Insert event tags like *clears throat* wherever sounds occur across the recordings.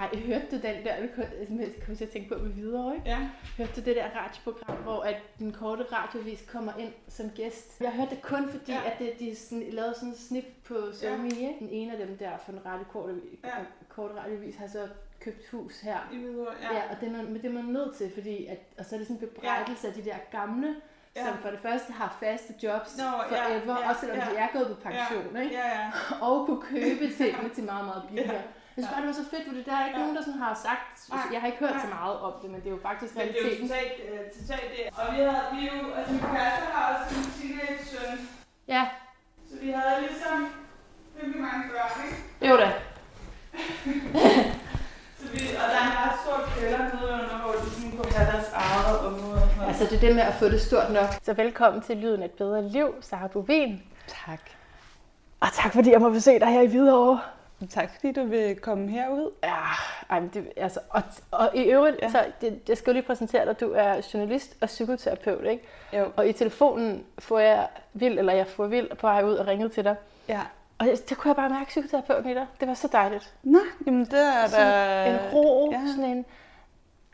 Ej, hørte du den der, det kom til at tænke på med videre, ikke? Ja. Hørte du det der radioprogram, hvor at den korte radiovis kommer ind som gæst? Jeg hørte det kun fordi, Ja. ja. at det, de sådan, lavede sådan en snip på SoMe, Ja. ja. Den ene af dem der fra den radio korte, Ja. ja. korte radiovis har så købt hus her. I Hvidovre, Ja, ja og det er, man, men det er man nødt til, fordi at, og så er det sådan en bebrejdelse af de der gamle, Ja. som for det første har faste jobs Nå, ja, forever, ja, også selvom ja. de er gået på pension, ja. ikke? Ja, ja. og kunne købe tingene til meget, meget *laughs* billigere. Ja. Jeg synes bare, det var så fedt, for det der er ikke Ja. nogen, der sådan har sagt, jeg har ikke hørt Nej. så meget om det, men det er jo faktisk Men det er jo realiteten. totalt, øh, totalt det. Og vi havde, vi jo, altså min kæreste har også en teenage søn, Ja, så vi havde ligesom rimelig mange børn, ikke? jo da. *laughs* Så vi, og der er en ret stor kælder nedenunder, hvor de sådan kunne have deres eget område. og sådan noget. Altså det er det med at få det stort nok. Så velkommen til Lyden af et bedre liv, Sara Bovin. Tak. Og tak fordi jeg må besøge dig her i Hvidovre. Tak fordi du vil komme herud. Ja, ej, men det, altså, og, og i øvrigt, Ja. så det, jeg skal jo lige præsentere dig, du er journalist og psykoterapeut, ikke? Jo. Og i telefonen får jeg vild, eller jeg får vild på vej ud og ringede til dig. Ja. Og det, det kunne jeg bare mærke psykoterapeuten i dig. Det var så dejligt. Nå, jamen det er Sådan da... en ro, ja. sådan en,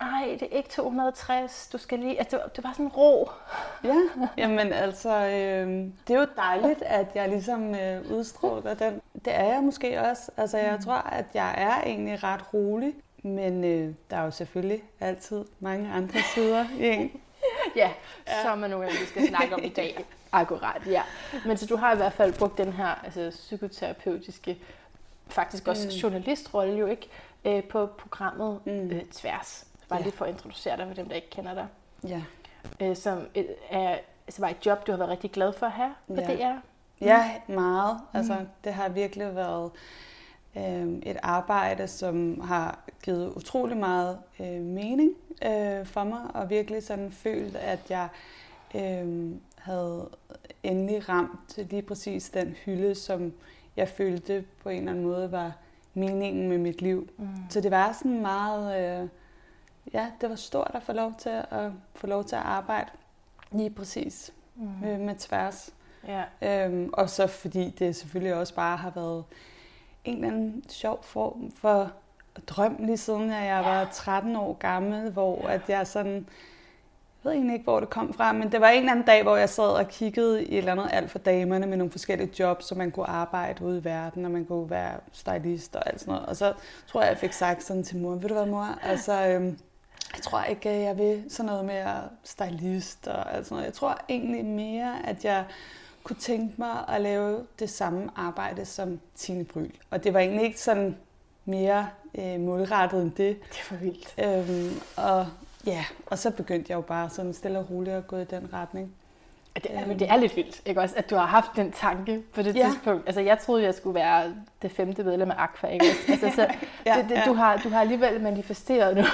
ej, det er ikke 260, du skal lige, altså det var, sådan ro. Ja, *laughs* jamen altså, øh, det er jo dejligt, at jeg ligesom øh, udstråler den. Det er jeg måske også. Altså jeg tror, at jeg er egentlig ret rolig. Men øh, der er jo selvfølgelig altid mange andre *laughs* sider i en. Ja, ja. som er nogle af vi skal snakke om i dag. *laughs* Akkurat, ja. Men så du har i hvert fald brugt den her altså, psykoterapeutiske, faktisk også Mm. mm. journalistrolle jo ikke, øh, på programmet Mm. mm. øh, Tværs. Bare Ja. lige for at introducere dig for dem, der ikke kender dig. Ja. Øh, som et, er, altså var et job, du har været rigtig glad for at have på Ja. DR. Ja, meget. Altså, det har virkelig været øh, et arbejde, som har givet utrolig meget øh, mening øh, for mig, og virkelig sådan følt, at jeg øh, havde endelig ramt lige præcis den hylde, som jeg følte på en eller anden måde var meningen med mit liv. Mm. Så det var sådan meget, øh, ja, det var stort at få lov til at få lov til at arbejde lige præcis Mm. øh, med tværs. Ja. Øhm, og så fordi det selvfølgelig også bare har været en eller anden sjov form for drøm, lige siden jeg, jeg var 13 år gammel, hvor Ja. at jeg sådan, jeg ved egentlig ikke, hvor det kom fra, men det var en eller anden dag, hvor jeg sad og kiggede i et eller andet alt for damerne med nogle forskellige jobs, så man kunne arbejde ude i verden, og man kunne være stylist og alt sådan noget. Og så tror jeg, jeg fik sagt sådan til mor, ved du hvad mor, altså, øhm, jeg tror ikke, at jeg vil sådan noget med at stylist og alt sådan noget. Jeg tror egentlig mere, at jeg kunne tænke mig at lave det samme arbejde som Tine Bryl. Og det var egentlig ikke sådan mere øh, målrettet end det. Det var vildt. Øhm, og ja, og så begyndte jeg jo bare sådan stille og roligt at gå i den retning. Det er, Øhm. men det er lidt vildt, ikke også? At du har haft den tanke på det Ja. tidspunkt. Altså, jeg troede, jeg skulle være det femte medlem af Aqua, ikke også? Altså, så *laughs* Ja, det, det, ja. du, har, du har alligevel manifesteret noget.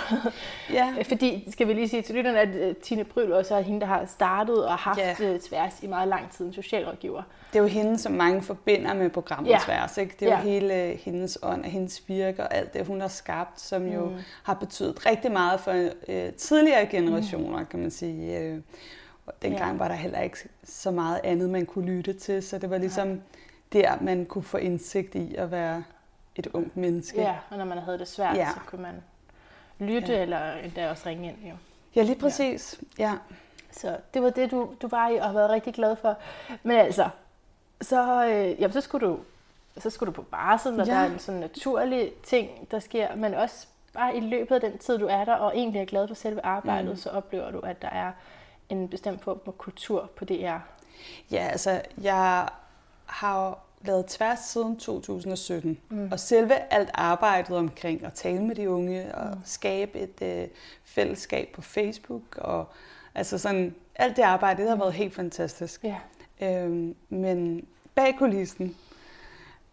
Ja, Fordi, skal vi lige sige til lytterne, at øh, Tine Bryl også er hende, der har startet og haft Ja. ja. tværs i meget lang tid, en socialrådgiver. det er jo hende, som mange forbinder med programmet ja. Tværs. Ikke? Det er jo Ja. hele hendes ånd og hendes virke og alt det, hun har skabt, som jo Mm. har betydet rigtig meget for øh, tidligere generationer, kan man sige. Øh, og dengang Ja. var der heller ikke så meget andet, man kunne lytte til, så det var ligesom der, man kunne få indsigt i at være et ungt menneske. Ja, og når man havde det svært, Ja. ja. så kunne man lytte, Ja. ja. eller endda også ringe ind. Jo. ja lige præcis. Ja. Så det var det, du, du var i og har været rigtig glad for. Men altså, så, øh, jamen, så, skulle du, så skulle du på barsel, og Ja. der er en sådan naturlig ting, der sker. Men også bare i løbet af den tid, du er der, og egentlig er glad for selve arbejdet, mm. så oplever du, at der er en bestemt form for kultur på DR. Ja, altså, jeg har lavet tværs siden 2017. Mm. Og selve alt arbejdet omkring at tale med de unge og Mm. skabe et øh, fællesskab på Facebook. Og, altså sådan, alt det arbejde, det har været helt fantastisk. Ja. Øhm, men bag kulissen,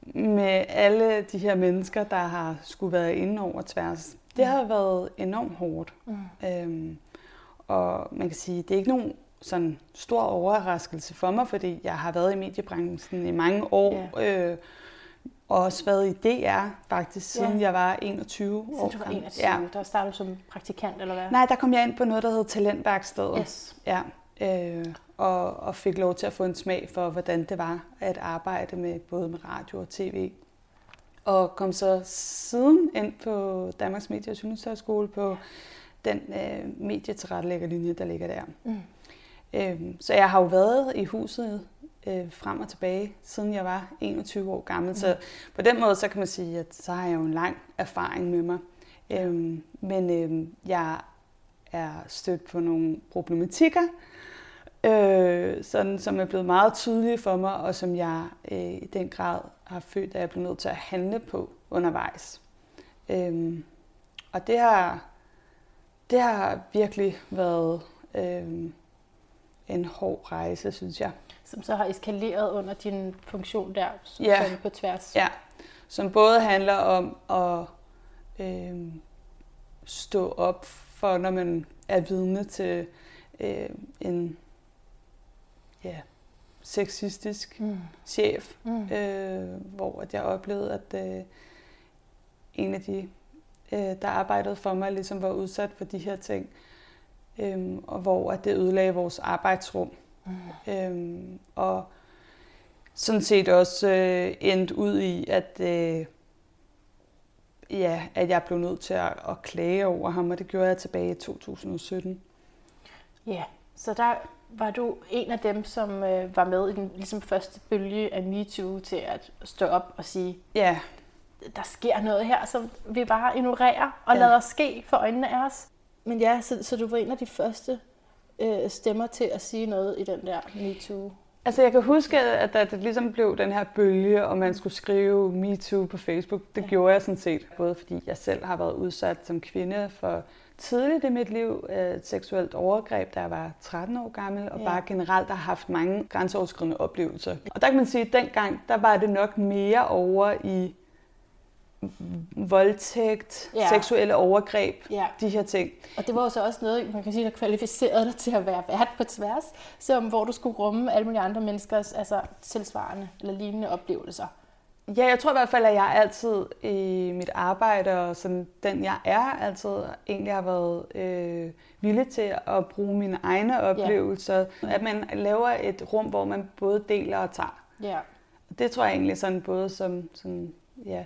med alle de her mennesker, der har skulle være inde over tværs, det Mm. har været enormt hårdt. Mm. Øhm, og man kan sige, det er ikke nogen sådan stor overraskelse for mig, fordi jeg har været i mediebranchen i mange år, øh, og også været i DR faktisk, siden Ja. jeg var 21 år. Siden du var gammel. 21, Ja. ja. der startede du som praktikant, eller hvad? Nej, der kom jeg ind på noget, der hed Talentværkstedet. Yes. Ja, øh, og, og fik lov til at få en smag for, hvordan det var at arbejde med både med radio og tv. og kom så siden ind på Danmarks Medie- og Journalisthøjskole på den øh, medietilrettelæggerlinje, der ligger der. Mm. Øhm, så jeg har jo været i huset øh, frem og tilbage, siden jeg var 21 år gammel. Mm. Så på den måde, så kan man sige, at så har jeg jo en lang erfaring med mig. Øhm, men øhm, jeg er stødt på nogle problematikker, øh, sådan, som er blevet meget tydelige for mig, og som jeg øh, i den grad har følt, at jeg blev nødt til at handle på undervejs. Øhm, og det har, det har virkelig været øh, en hård rejse, synes jeg. Som så har eskaleret under din funktion der, som Ja. på tværs. Ja, som både handler om at øh, stå op for, når man er vidne til øh, en ja, sexistisk Mm. chef, Mm. øh, hvor at jeg oplevede, at øh, en af de, øh, der arbejdede for mig, ligesom var udsat for de her ting, øh, og hvor at det ødelagde vores arbejdsrum. Mm. Øhm, og sådan set også øh, endte ud i, at, øh, ja, at jeg blev nødt til at, at klage over ham, og det gjorde jeg tilbage i 2017. Ja, så der var du en af dem, som øh, var med i den ligesom første bølge af MeToo til at stå op og sige, Ja, der sker noget her, som vi bare ignorerer og Ja. lader ske for øjnene af os. Men ja, så, så du var en af de første øh, stemmer til at sige noget i den der MeToo. altså jeg kan huske, at da det ligesom blev den her bølge, og man skulle skrive MeToo på Facebook, det Ja. gjorde jeg sådan set, både fordi jeg selv har været udsat som kvinde for tidligt i mit liv øh, et seksuelt overgreb, da jeg var 13 år gammel, og Ja. bare generelt har haft mange grænseoverskridende oplevelser. Og der kan man sige, at dengang, der var det nok mere over i voldtægt, Ja. seksuelle overgreb, Ja, de her ting. og det var jo så også noget, man kan sige, der kvalificerede dig til at være vært på tværs, som, hvor du skulle rumme alle mulige andre menneskers altså, tilsvarende eller lignende oplevelser. Ja, jeg tror i hvert fald, at jeg altid i mit arbejde, og sådan den jeg er, altid egentlig har været øh, villig til at bruge mine egne oplevelser. At man laver et rum, hvor man både deler og tager. Ja, det tror jeg egentlig sådan både som sådan, ja,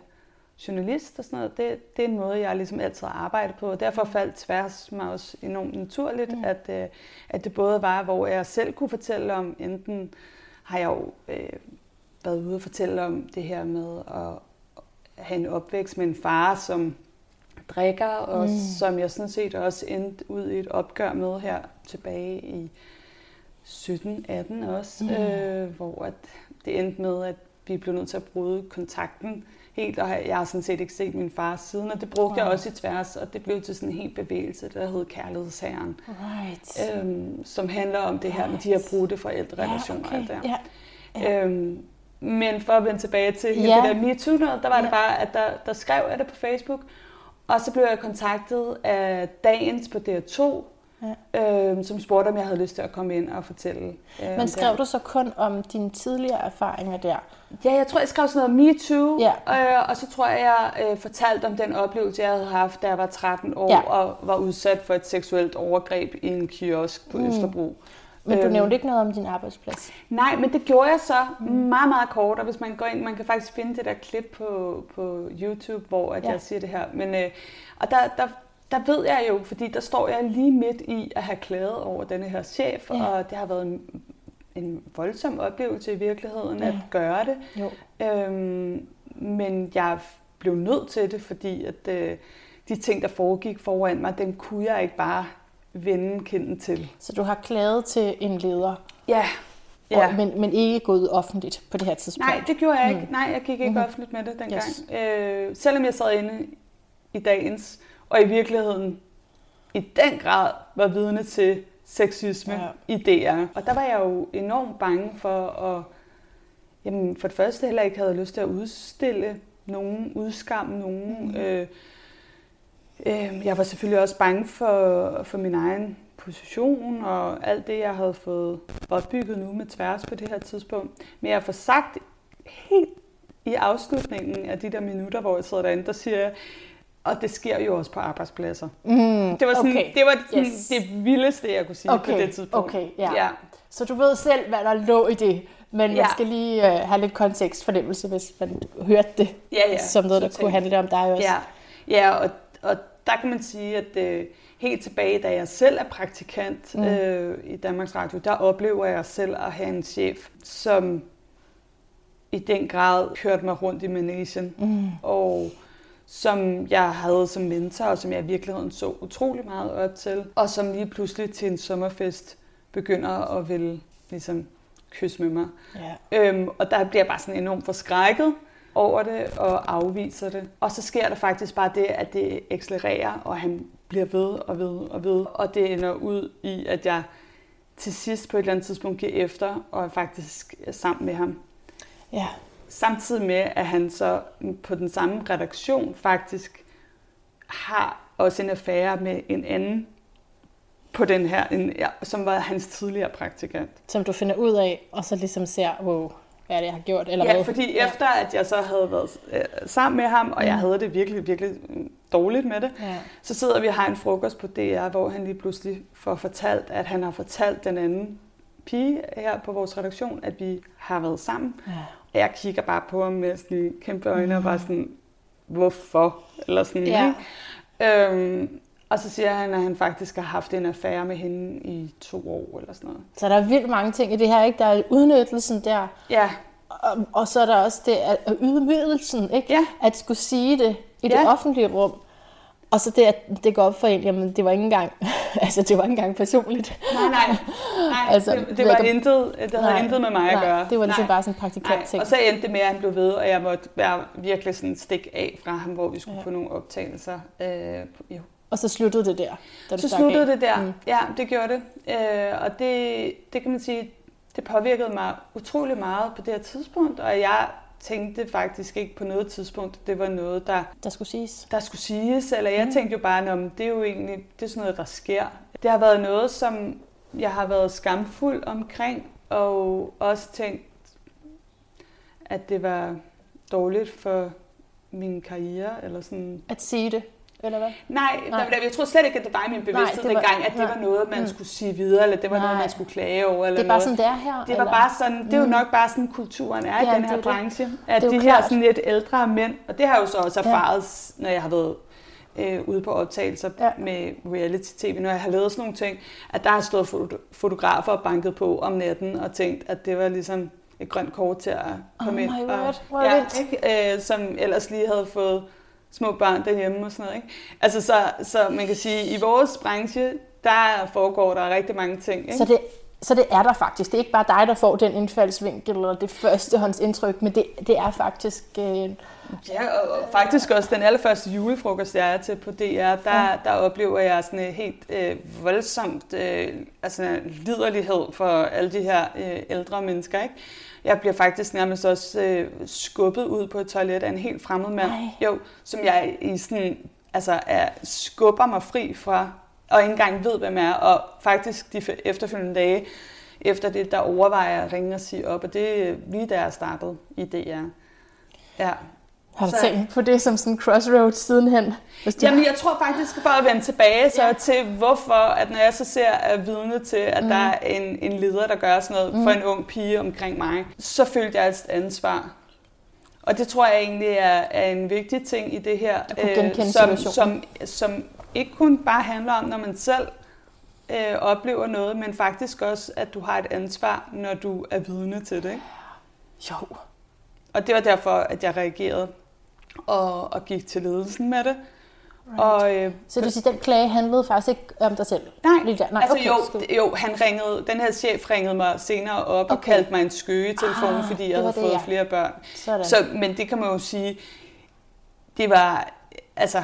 journalist og sådan noget, det, det er en måde, jeg ligesom altid har arbejdet på. Og derfor faldt tværs mig også enormt naturligt, Mm. mm. at, øh, at det både var, hvor jeg selv kunne fortælle om, enten har jeg jo øh, været ude og fortælle om det her med at have en opvækst med en far, som drikker, og Mm. mm. som jeg sådan set også endte ud i et opgør med her tilbage i 17-18 også, Mm. mm. øh, hvor at det endte med, at vi blev nødt til at bryde kontakten helt, og jeg har sådan set ikke set min far siden, og det brugte jeg Wow. også i tværs, og det blev til sådan en helt bevægelse, der hed Kærlighedsherren, right. øhm, som handler om det her med de her brudte forældrerelationer. Ja, okay. det her. Ja. Øhm, men for at vende tilbage til hele Ja. det der MeToo noget, der var det Ja. bare, at der, der skrev jeg det på Facebook, og så blev jeg kontaktet af Dagens på DR2, ja. øhm, som spurgte, om jeg havde lyst til at komme ind og fortælle. Øh, Men skrev du så kun om dine tidligere erfaringer der? Ja, jeg tror, jeg skrev sådan noget MeToo, Ja. øh, og så tror jeg, jeg øh, fortalte om den oplevelse, jeg havde haft, da jeg var 13 år, Ja. og var udsat for et seksuelt overgreb i en kiosk på Mm. Østerbro. Men du Øhm. nævnte ikke noget om din arbejdsplads. Nej, men det gjorde jeg så mm. meget, meget kort, og hvis man går ind, man kan faktisk finde det der klip på, på YouTube, hvor at ja. jeg siger det her. Men, øh, og der, der, der ved jeg jo, fordi der står jeg lige midt i at have klaget over denne her chef, Ja. og det har været en, en voldsom oplevelse i virkeligheden Ja. at gøre det. Jo. Øhm, men jeg blev nødt til det, fordi at øh, de ting, der foregik foran mig, dem kunne jeg ikke bare vende kinden til. Så du har klaget til en leder, Ja, ja. og, men, men ikke gået offentligt på det her tidspunkt? Nej, det gjorde jeg ikke. Mm. Nej, jeg gik ikke mm-hmm. offentligt med det dengang. Yes. Yes. Øh, selvom jeg sad inde i dagens, og i virkeligheden i den grad var vidne til sexisme Ja. i DR. Og der var jeg jo enormt bange for at, jamen for det første heller ikke havde lyst til at udstille nogen, udskamme nogen. Mm. Øh, øh, jeg var selvfølgelig også bange for, for min egen position og alt det, jeg havde fået opbygget nu med tværs på det her tidspunkt. Men jeg får sagt helt i afslutningen af de der minutter, hvor jeg sidder derinde, der siger jeg, og det sker jo også på arbejdspladser. Mm, Det var, sådan, okay. det, var sådan Yes. det vildeste, jeg kunne sige Okay, på det tidspunkt. okay, ja. ja. Så du ved selv, hvad der lå i det, Men man Ja. skal lige øh, have lidt kontekstfornemmelse, hvis man hørte det Ja, ja. som noget, der kunne handle om dig også. Ja, ja og, og der kan man sige, at øh, helt tilbage, da jeg selv er praktikant mm. øh, i Danmarks Radio, der oplever jeg selv at have en chef, som i den grad kørte mig rundt i managen, Mm. og som jeg havde som mentor, og som jeg i virkeligheden så utrolig meget op til, og som lige pludselig til en sommerfest begynder at ville ligesom kysse med mig. Ja. Øhm, og der bliver jeg bare sådan enormt forskrækket over det og afviser det. Og så sker der faktisk bare det, at det accelererer, og han bliver ved og ved og ved. Og det ender ud i, at jeg til sidst på et eller andet tidspunkt giver efter, og er faktisk sammen med ham. ja. Samtidig med, at han så på den samme redaktion faktisk har også en affære med en anden på den her, en, ja, som var hans tidligere praktikant. Som du finder ud af, og så ligesom ser, wow, hvad er det, jeg har gjort? Eller ja, hvad? fordi efter at jeg så havde været øh, sammen med ham, og jeg Mm. havde det virkelig, virkelig dårligt med det, Ja. så sidder vi og har en frokost på DR, hvor han lige pludselig får fortalt, at han har fortalt den anden pige her på vores redaktion, at vi har været sammen. Ja. Jeg kigger bare på ham med sådan kæmpe øjne og bare sådan, hvorfor? Eller sådan, Ja. ikke? Øhm, og så siger han, at han faktisk har haft en affære med hende i to år eller sådan noget. Så der er vildt mange ting i det her, ikke? Der er udnyttelsen der, Ja, og, og så er der også det at ydmygelsen, ikke? Ja. At skulle sige det i det Ja. offentlige rum. Og så det, at det går op for en, jamen det var ikke engang, *laughs* altså det var ikke engang personligt. nej, nej. nej Altså, det, det var kan- intet, det havde Nej, intet med mig at nej, gøre. Det var ligesom nej. bare sådan en praktikant Nej, ting. og så endte det med, at han blev ved, og jeg måtte være virkelig sådan stik af fra ham, hvor vi skulle Ja. på nogle optagelser. Øh, jo. Og så sluttede det der, da Så sluttede af. det der. Mm. Ja, det gjorde det. Øh, og det, det kan man sige, det påvirkede mig utrolig meget på det her tidspunkt, og jeg tænkte faktisk ikke på noget tidspunkt, at det var noget, der, Der skulle siges. der skulle siges, eller jeg Mm. tænkte jo bare, at det er jo egentlig det er sådan noget, der sker. Det har været noget, som jeg har været skamfuld omkring, og også tænkt, at det var dårligt for min karriere, eller sådan. At sige det, eller hvad? Nej, Nej. nej. jeg tror slet ikke, at det var i min bevidsthed det var- dengang, at det nej. var noget, man Mm. skulle sige videre, eller det var noget, Nej. man skulle klage over. Eller Det er bare noget. sådan, det er her? Det var eller? bare sådan, det er jo Mm. nok bare sådan, kulturen er Ja, i den er her det. branche. At Det de jo her klart. sådan lidt ældre mænd, og det har jeg jo så også Ja. erfaret, når jeg har været øh, ude på optagelser Ja. ja. med reality-tv, når jeg har lavet sådan nogle ting, at der har stået foto- fotografer og banket på om natten og tænkt, at det var ligesom et grønt kort til at komme Oh ind. my og, word, ja, ikke? Øh, som ellers lige havde fået små børn derhjemme og sådan noget. Ikke? Altså så, så man kan sige, i vores branche, der foregår der rigtig mange ting. Ikke? Så det, så det er der faktisk. Det er ikke bare dig, der får den indfaldsvinkel eller det førstehåndsindtryk, men det, det er faktisk... Øh, Ja, og faktisk også den allerførste julefrokost, jeg er til på DR, der, Ja. der oplever jeg sådan en helt øh, voldsomt øh, altså liderlighed for alle de her øh, ældre mennesker. Ikke? Jeg bliver faktisk nærmest også øh, skubbet ud på et toilet af en helt fremmed mand, Ej. jo, som jeg i sådan, altså, er, skubber mig fri fra, og ikke engang ved, hvem er. Og faktisk de efterfølgende dage efter det, der overvejer jeg at ringe og sige op, og det er lige da jeg startede i DR. Ja. Har du Så- tænkt på det som sådan en crossroads sidenhen? Hvis du Jamen, jeg tror faktisk, for at vende tilbage så Ja. til, hvorfor, at når jeg så ser er vidne til, at mm. der er en, en leder, der gør sådan noget mm. for en ung pige omkring mig, så følte jeg et ansvar. Og det tror jeg egentlig er, er en vigtig ting i det her, At genkende som, som, som ikke kun bare handler om, når man selv øh, oplever noget, men faktisk også, at du har et ansvar, når du er vidne til det. Ikke? Jo. Og det var derfor, at jeg reagerede og, og gik til ledelsen med det. Right. Og, øh, Så det vil sige, at den klage handlede faktisk ikke om dig selv? Nej, der. Nej altså okay, jo, jo, han ringede, den her chef ringede mig senere op okay. og Okay. kaldte mig en skøge i telefonen, Ah, fordi jeg havde det, fået ja. flere børn. Sådan. Så, men det kan man jo sige, det var, altså,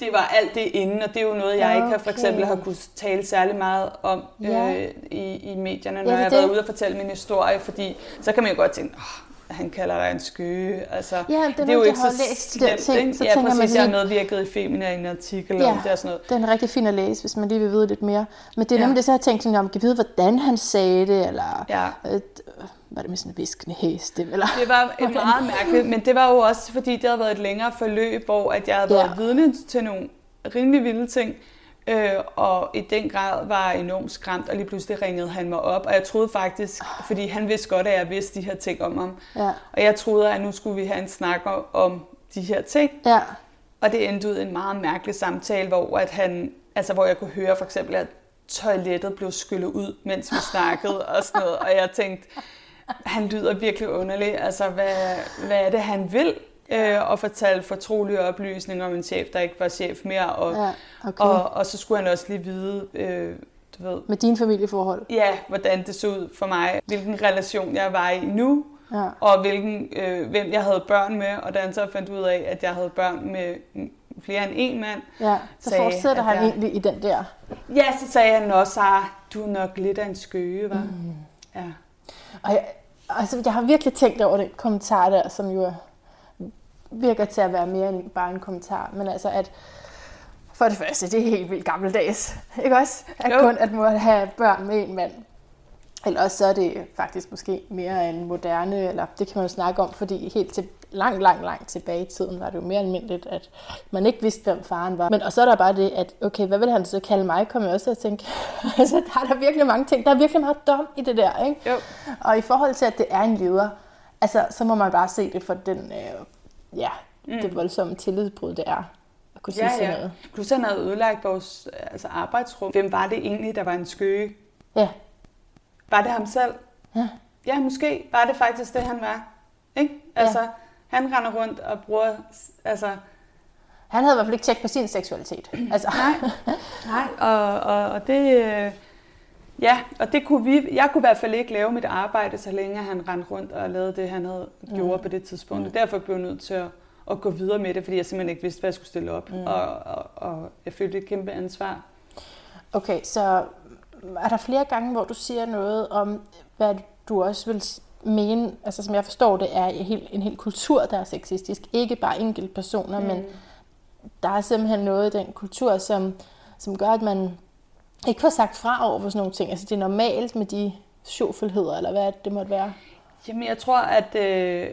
det var alt det inden, og det er jo noget, jeg ikke har for Okay. eksempel har kunne tale særlig meget om Ja. øh, i, i medierne, når det er jeg har det. været ude og fortælle min historie, fordi så kan man jo godt tænke, oh, han kalder dig en skøge. Altså, Ja, det er, det er jo ikke har så læst de slemt, ting, ikke? så ja, tænker man præcis, jeg har lige, medvirket i Femina i en artikel Ja. om det og sådan noget. den er rigtig fin at læse, hvis man lige vil vide lidt mere. Men det er Ja. nemlig det, så jeg tænkt sådan, om kan vide, hvordan han sagde det, eller Ja. øh, var det med sådan en viskende hæstemme, eller... Det var et meget mærkeligt, men det var jo også, fordi det havde været et længere forløb, hvor at jeg havde været Ja. vidne til nogle rimelig vilde ting. Øh, og i den grad var enormt skræmt, og lige pludselig ringede han mig op. Og jeg troede faktisk, fordi han vidste godt, at jeg vidste de her ting om ham. Ja. Og jeg troede, at nu skulle vi have en snak om- om de her ting. Ja. Og det endte ud i en meget mærkelig samtale, hvor, at han, altså, hvor jeg kunne høre for eksempel, at toilettet blev skyllet ud, mens vi snakkede og sådan noget. Og jeg tænkte, han lyder virkelig underlig. Altså, hvad, hvad er det, han vil? Øh, og fortalte fortrolige oplysninger om en chef, der ikke var chef mere. Og, Ja, okay. og, og så skulle han også lige vide, øh, du ved, Med dine familieforhold. ja, hvordan det så ud for mig, hvilken relation jeg var i nu, Ja. og hvilken, øh, hvem jeg havde børn med, og da han så fandt ud af, at jeg havde børn med flere end en mand, Ja, så sagde, fortsætter han jeg- egentlig i den der. ja, så sagde han også, Sara, du er nok lidt af en skøge, var. Mm. Ja. Og jeg, altså, jeg har virkelig tænkt over den kommentar der, som jo er- virker til at være mere end bare en kommentar. Men altså, at for det første, det er helt vildt gammeldags. Ikke også? At Jo. kun at må have børn med en mand. Eller også så er det faktisk måske mere en moderne, eller det kan man jo snakke om, fordi helt til langt, langt, langt tilbage i tiden var det jo mere almindeligt, at man ikke vidste, hvem faren var. Men og så er der bare det, at okay, hvad vil han så kalde mig, kom jeg også til at tænke. *laughs* altså, der er der virkelig mange ting. Der er virkelig meget dom i det der, ikke? Jo. Og i forhold til, at det er en leder, altså, så må man bare se det for den, øh, ja, mm. det voldsomme tillidsbrud, det er at kunne sige Ja, sådan ja. noget. Plus han havde ødelagt vores altså arbejdsrum. Hvem var det egentlig, der var en skøge? Ja, Var det ham selv? Ja. Ja, måske var det faktisk det, han var. Ikke? Altså, han render rundt og bruger... Altså, han havde i hvert fald ikke tjekket på sin seksualitet. *clears throat* Altså, Nej, nej. Og, og, og det... Ja, og det kunne vi, jeg kunne i hvert fald ikke lave mit arbejde, så længe han rendte rundt og lavede det, han havde gjort på det tidspunkt. Og derfor blev jeg nødt til at, at gå videre med det, fordi jeg simpelthen ikke vidste, hvad jeg skulle stille op. Mm. Og, og, og jeg følte et kæmpe ansvar. okay, så er der flere gange, hvor du siger noget om, hvad du også vil mene, altså som jeg forstår det, er en hel, en hel kultur, der er sexistisk. Ikke bare enkelte personer, mm. men der er simpelthen noget i den kultur, som, som gør, at man ikke får sagt fra over for sådan nogle ting. Altså det er normalt med de sjovfuldheder, eller hvad det måtte være. Jamen, jeg tror, at øh,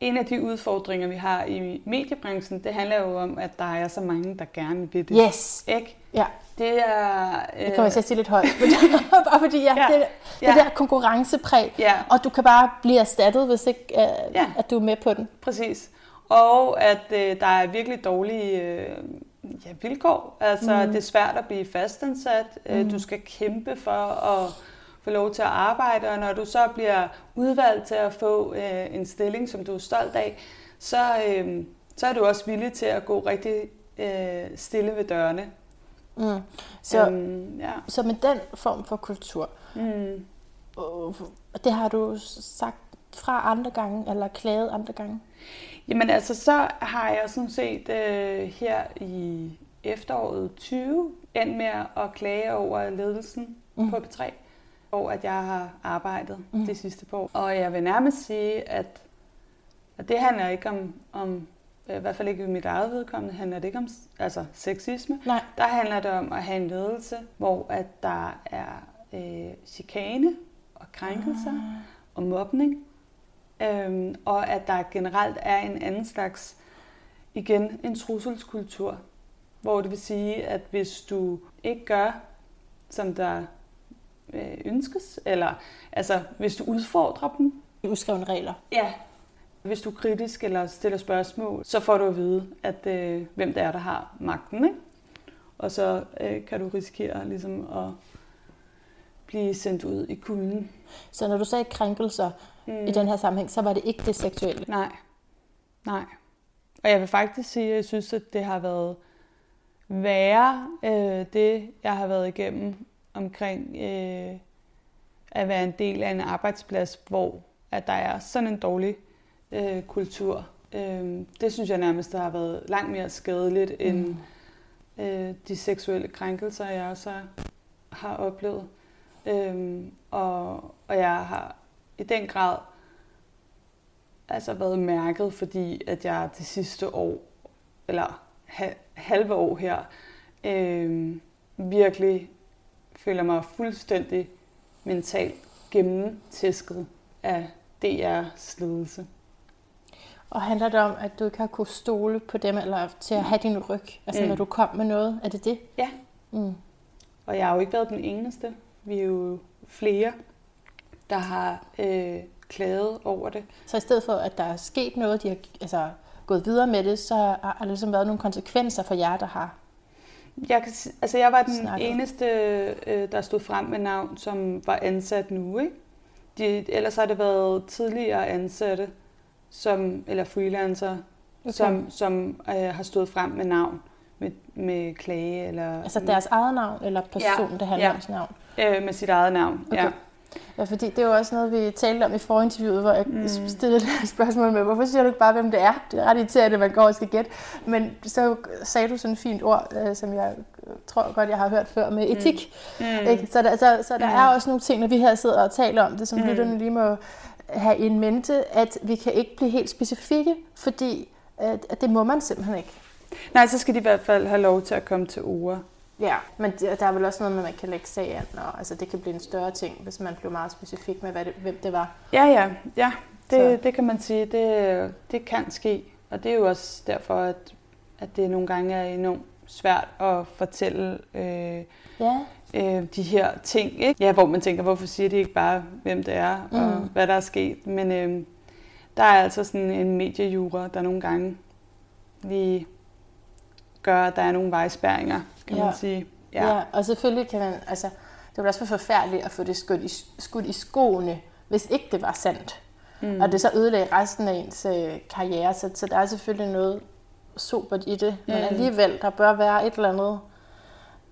en af de udfordringer, vi har i mediebranchen, det handler jo om, at der er så mange, der gerne vil det. Yes, Ikke? ja, Det er... Øh, det kommer jeg til at sige lidt højt. *laughs* bare fordi, ja, Ja, det, det ja. der konkurrencepræg, Ja, og du kan bare blive erstattet, hvis ikke Ja. ja. at du er med på den. præcis. Og at øh, der er virkelig dårlige øh, ja, vilkår. Altså, mm. det er svært at blive fastansat. Mm. Du skal kæmpe for at få lov til at arbejde, og når du så bliver udvalgt til at få øh, en stilling, som du er stolt af, så, øh, så er du også villig til at gå rigtig øh, stille ved dørene. Mm. Så, Øhm, ja. så med den form for kultur, Mm. og det har du sagt fra andre gange, eller klaget andre gange? Jamen altså, så har jeg sådan set øh, her i efteråret 20 endt med at klage over ledelsen mm. på P3, hvor at jeg har arbejdet mm. de sidste par år. Og jeg vil nærmest sige, at, at det handler ikke om, om i hvert fald ikke i mit eget vedkommende, handler det ikke om altså, sexisme. Nej. Der handler det om at have en ledelse, hvor at der er øh, chikane og krænkelser ah. og mobning. Øhm, og at der generelt er en anden slags, igen, en trusselskultur. Hvor det vil sige, at hvis du ikke gør, som der øh, ønskes, eller altså hvis du udfordrer dem, Uskrevne regler. ja, hvis du er kritisk eller stiller spørgsmål, så får du at vide, at øh, hvem det er, der har magten. Ikke? Og så øh, kan du risikere ligesom at blive sendt ud i kulden. Så når du sagde krænkelser mm. i den her sammenhæng, så var det ikke det seksuelle. Nej. Nej. Og jeg vil faktisk sige, at jeg synes, at det har været værre, øh, det jeg har været igennem omkring øh, at være en del af en arbejdsplads, hvor at der er sådan en dårlig øh, kultur. Øh, det synes jeg nærmest har været langt mere skadeligt end øh, de seksuelle krænkelser, jeg også har, har oplevet. Øh, og, og jeg har i den grad altså været mærket, fordi at jeg det sidste år, eller ha- halve år her, øh, virkelig føler mig fuldstændig mentalt gennemtæsket af DR's ledelse. Og handler det om, at du ikke har kunnet stole på dem, eller til at have din ryg, altså Mm. når du kom med noget? Er det det? Ja, Mm. Og jeg har jo ikke været den eneste. Vi er jo flere, der har øh, klaget over det. Så i stedet for, at der er sket noget, de har altså, gået videre med det, så har der ligesom været nogle konsekvenser for jer, der har Jeg, kan, altså jeg var den Snakket. eneste, øh, der stod frem med navn, som var ansat nu. Ikke? De, ellers har det været tidligere ansatte, som, eller freelancer, Okay. okay. som, som øh, har stået frem med navn, med, med klage. Eller, Altså deres eget navn, eller personen, Ja, det handler ja. om navn? øh, med sit eget navn. Okay. Ja. Ja, fordi det er jo også noget, vi talte om i forinterviewet, hvor jeg Mm. mm. stillede et spørgsmål med, hvorfor siger du ikke bare, hvem det er? Det er ret irriterende, at man går og skal gætte. Men så sagde du sådan et fint ord, øh, som jeg tror godt, jeg har hørt før, med etik. Mm. Mm. Ikke? Så, der, så, så der Mm. er også nogle ting, når vi her sidder og taler om det, som Mm. mm. lytterne lige må have i mente, at vi kan ikke blive helt specifikke, fordi at, at det må man simpelthen ikke. Nej, så skal de i hvert fald have lov til at komme til ord. Ja, men der er vel også noget med, at man kan lægge sag an, og altså, det kan blive en større ting, hvis man bliver meget specifik med, hvad det, hvem det var. Ja, ja, ja. Så. Det, det kan man sige, det, det kan ske. Og det er jo også derfor, at, at det nogle gange er enormt svært at fortælle øh, Ja, øh, de her ting, ikke? Ja, hvor man tænker, hvorfor siger de ikke bare, hvem det er og Mm. hvad der er sket. Men øh, der er altså sådan en mediejura, der nogle gange lige gør, at der er nogle vejspærringer, kan Ja. man sige. ja. ja, og selvfølgelig kan man, altså, det ville også være forfærdeligt at få det skudt i, skudt i skoene, hvis ikke det var sandt. Mm. Mm. Og det så ødelagde resten af ens øh, karriere, så, så der er selvfølgelig noget sobert i det. Men Mm. alligevel, der bør være et eller andet,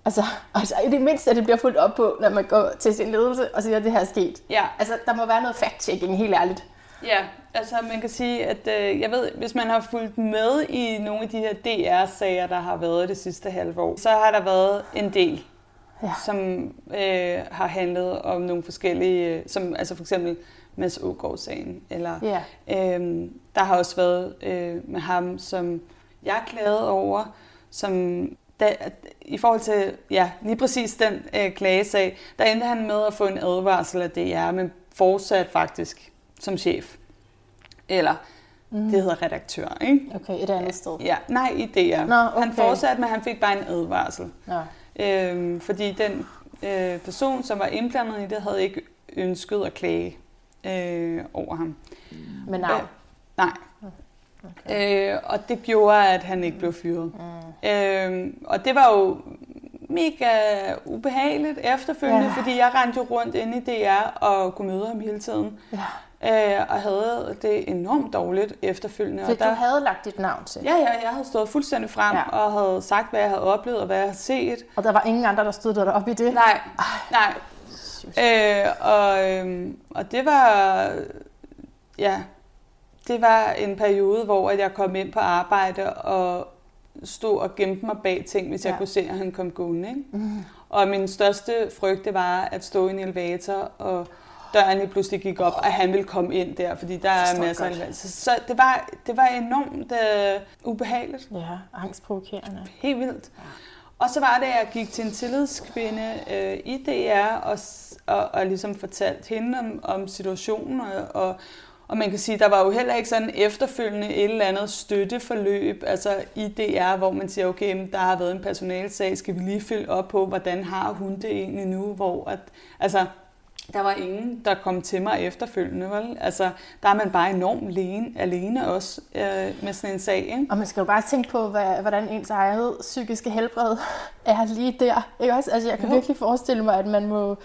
altså, *laughs* altså i det mindste, at det bliver fuldt op på, når man går til sin ledelse og siger, at det her er sket. Ja, Altså, der må være noget fact-checking, helt ærligt. Ja, altså man kan sige, at øh, jeg ved, hvis man har fulgt med i nogle af de her DR-sager, der har været det sidste halve år, så har der været en del, Ja. som øh, har handlet om nogle forskellige, øh, som altså for eksempel Mads Ågaard-sagen, eller Ja, øh, der har også været øh, med ham, som jeg klagede over, som da, i forhold til ja, lige præcis den øh, klagesag, der endte han med at få en advarsel af DR, men fortsat faktisk som chef. Eller mm. det hedder redaktør, ikke? okay, et andet sted. Ja, nej, i DR. Nå, okay. Han fortsatte, men han fik bare en advarsel. Nå. Øhm, fordi den øh, person, som var indblandet i det, havde ikke ønsket at klage øh, over ham. Med navn. Øh, nej. Okay. Øh, og det gjorde, at han ikke blev fyret. Mm. Øh, og det var jo mega ubehageligt efterfølgende, ja. fordi jeg rendte jo rundt inde i DR og kunne møde ham hele tiden. Ja. Øh, og havde det enormt dårligt efterfølgende. Fordi og du havde lagt dit navn til. Ja, ja, jeg havde stået fuldstændig frem Ja. og havde sagt, hvad jeg havde oplevet og hvad jeg havde set. Og der var ingen andre, der stod der op i det. Nej, nej. Øh, og, øhm, og det var, ja, det var en periode, hvor at jeg kom ind på arbejde og stod og gemte mig bag ting, hvis. Ja. jeg kunne se, at han kom gående. Ikke? Mm. Og min største frygte var at stå i en elevator, og døren pludselig gik op, og han ville komme ind der, fordi der er masser af godt. elevatorer. Så, så det, var, det var enormt øh, ubehageligt. Ja, angstprovokerende. Helt vildt. Og så var det, at jeg gik til en tillidskvinde øh, i DR og, og, og ligesom fortalte hende om, om situationen. Og, og, og man kan sige, der var jo heller ikke sådan efterfølgende et eller andet støtteforløb altså i DR, hvor man siger, okay, men der har været en personalsag, skal vi lige følge op på, hvordan har hun det egentlig nu? Hvor at, altså, der var ingen, der kom til mig efterfølgende. Vel? Altså, der er man bare enormt alene, alene også øh, med sådan en sag. Ikke? Og man skal jo bare tænke på, hvad, hvordan ens eget psykiske helbred er lige der. Ikke også? Altså, jeg kan Jo. virkelig forestille mig, at man må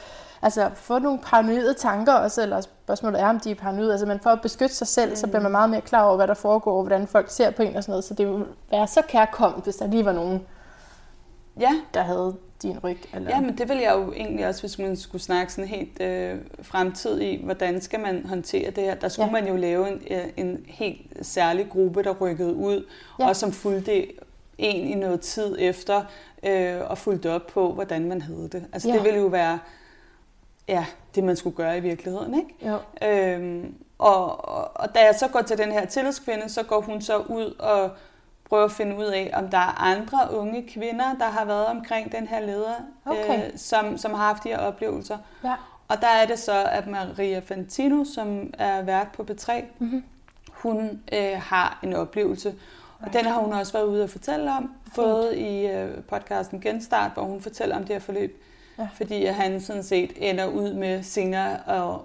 altså, få nogle paranoide tanker også, eller spørgsmålet er, om de er paranoide. Altså, man for at beskytte sig selv, mm. så bliver man meget mere klar over, hvad der foregår, og hvordan folk ser på en og sådan noget. Så det ville være så kærkommet, hvis der lige var nogen, Ja, der havde din ryg. Eller... Ja, men det vil jeg jo egentlig også, hvis man skulle snakke sådan helt øh, fremtid i, hvordan skal man håndtere det her. Der skulle Ja. man jo lave en, øh, en helt særlig gruppe, der rykkede ud, ja. og som fulgte en i noget tid efter, øh, og fulgte op på, hvordan man havde det. Altså Ja. det ville jo være ja, det, man skulle gøre i virkeligheden, ikke? Jo. Øhm, og, og, og da jeg så går til den her tillidskvinde, så går hun så ud og prøver at finde ud af, om der er andre unge kvinder, der har været omkring den her leder, Okay. øh, som, som har haft de her oplevelser. Ja. Og der er det så, at Maria Fantino, som er vært på B3, Mhm. hun øh, har en oplevelse. Og den har hun også været ude og fortælle om. fået i øh, podcasten Genstart, hvor hun fortæller om det her forløb. Ja. Fordi han sådan set ender ud med senere at,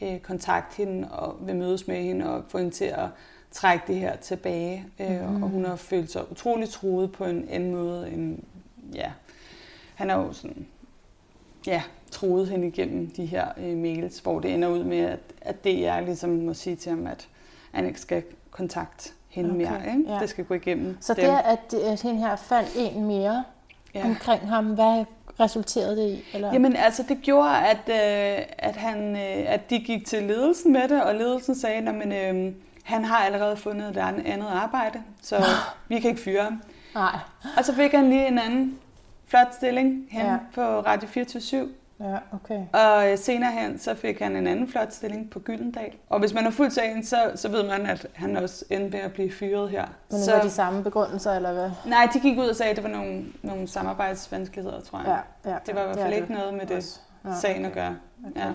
at, at kontakte hende og vil mødes med hende og få hende til at trække det her tilbage. Mm. Og hun har følt sig utrolig truet på en anden måde end, ja, han er jo sådan, ja, troet hende igennem de her øh, mails, hvor det ender ud med, at, at det er ligesom må sige til ham, at han ikke skal kontakte hende okay. mere. Ikke? Ja. Det skal gå igennem Så dem. det, at, at hende her fandt en mere ja. omkring ham, hvad resulterede det i? Eller? Jamen altså, det gjorde, at, øh, at, han, øh, at de gik til ledelsen med det, og ledelsen sagde, at øh, han har allerede fundet et andet arbejde, så vi kan ikke fyre ham. Nej. Og så fik han lige en anden flot stilling hen ja. på Radio 24 Ja, okay. Og øh, senere hen, så fik han en anden flot stilling på Gyldendal. Og hvis man har fuldt sagen, så, så ved man, at han også endte med at blive fyret her. Men det så, var de samme begrundelser, eller hvad? Nej, de gik ud og sagde, at det var nogle, nogle samarbejdsvanskeligheder, tror jeg. Ja, ja, det var i hvert fald ikke det. noget med det ja, sagen okay. at gøre. Okay. Ja.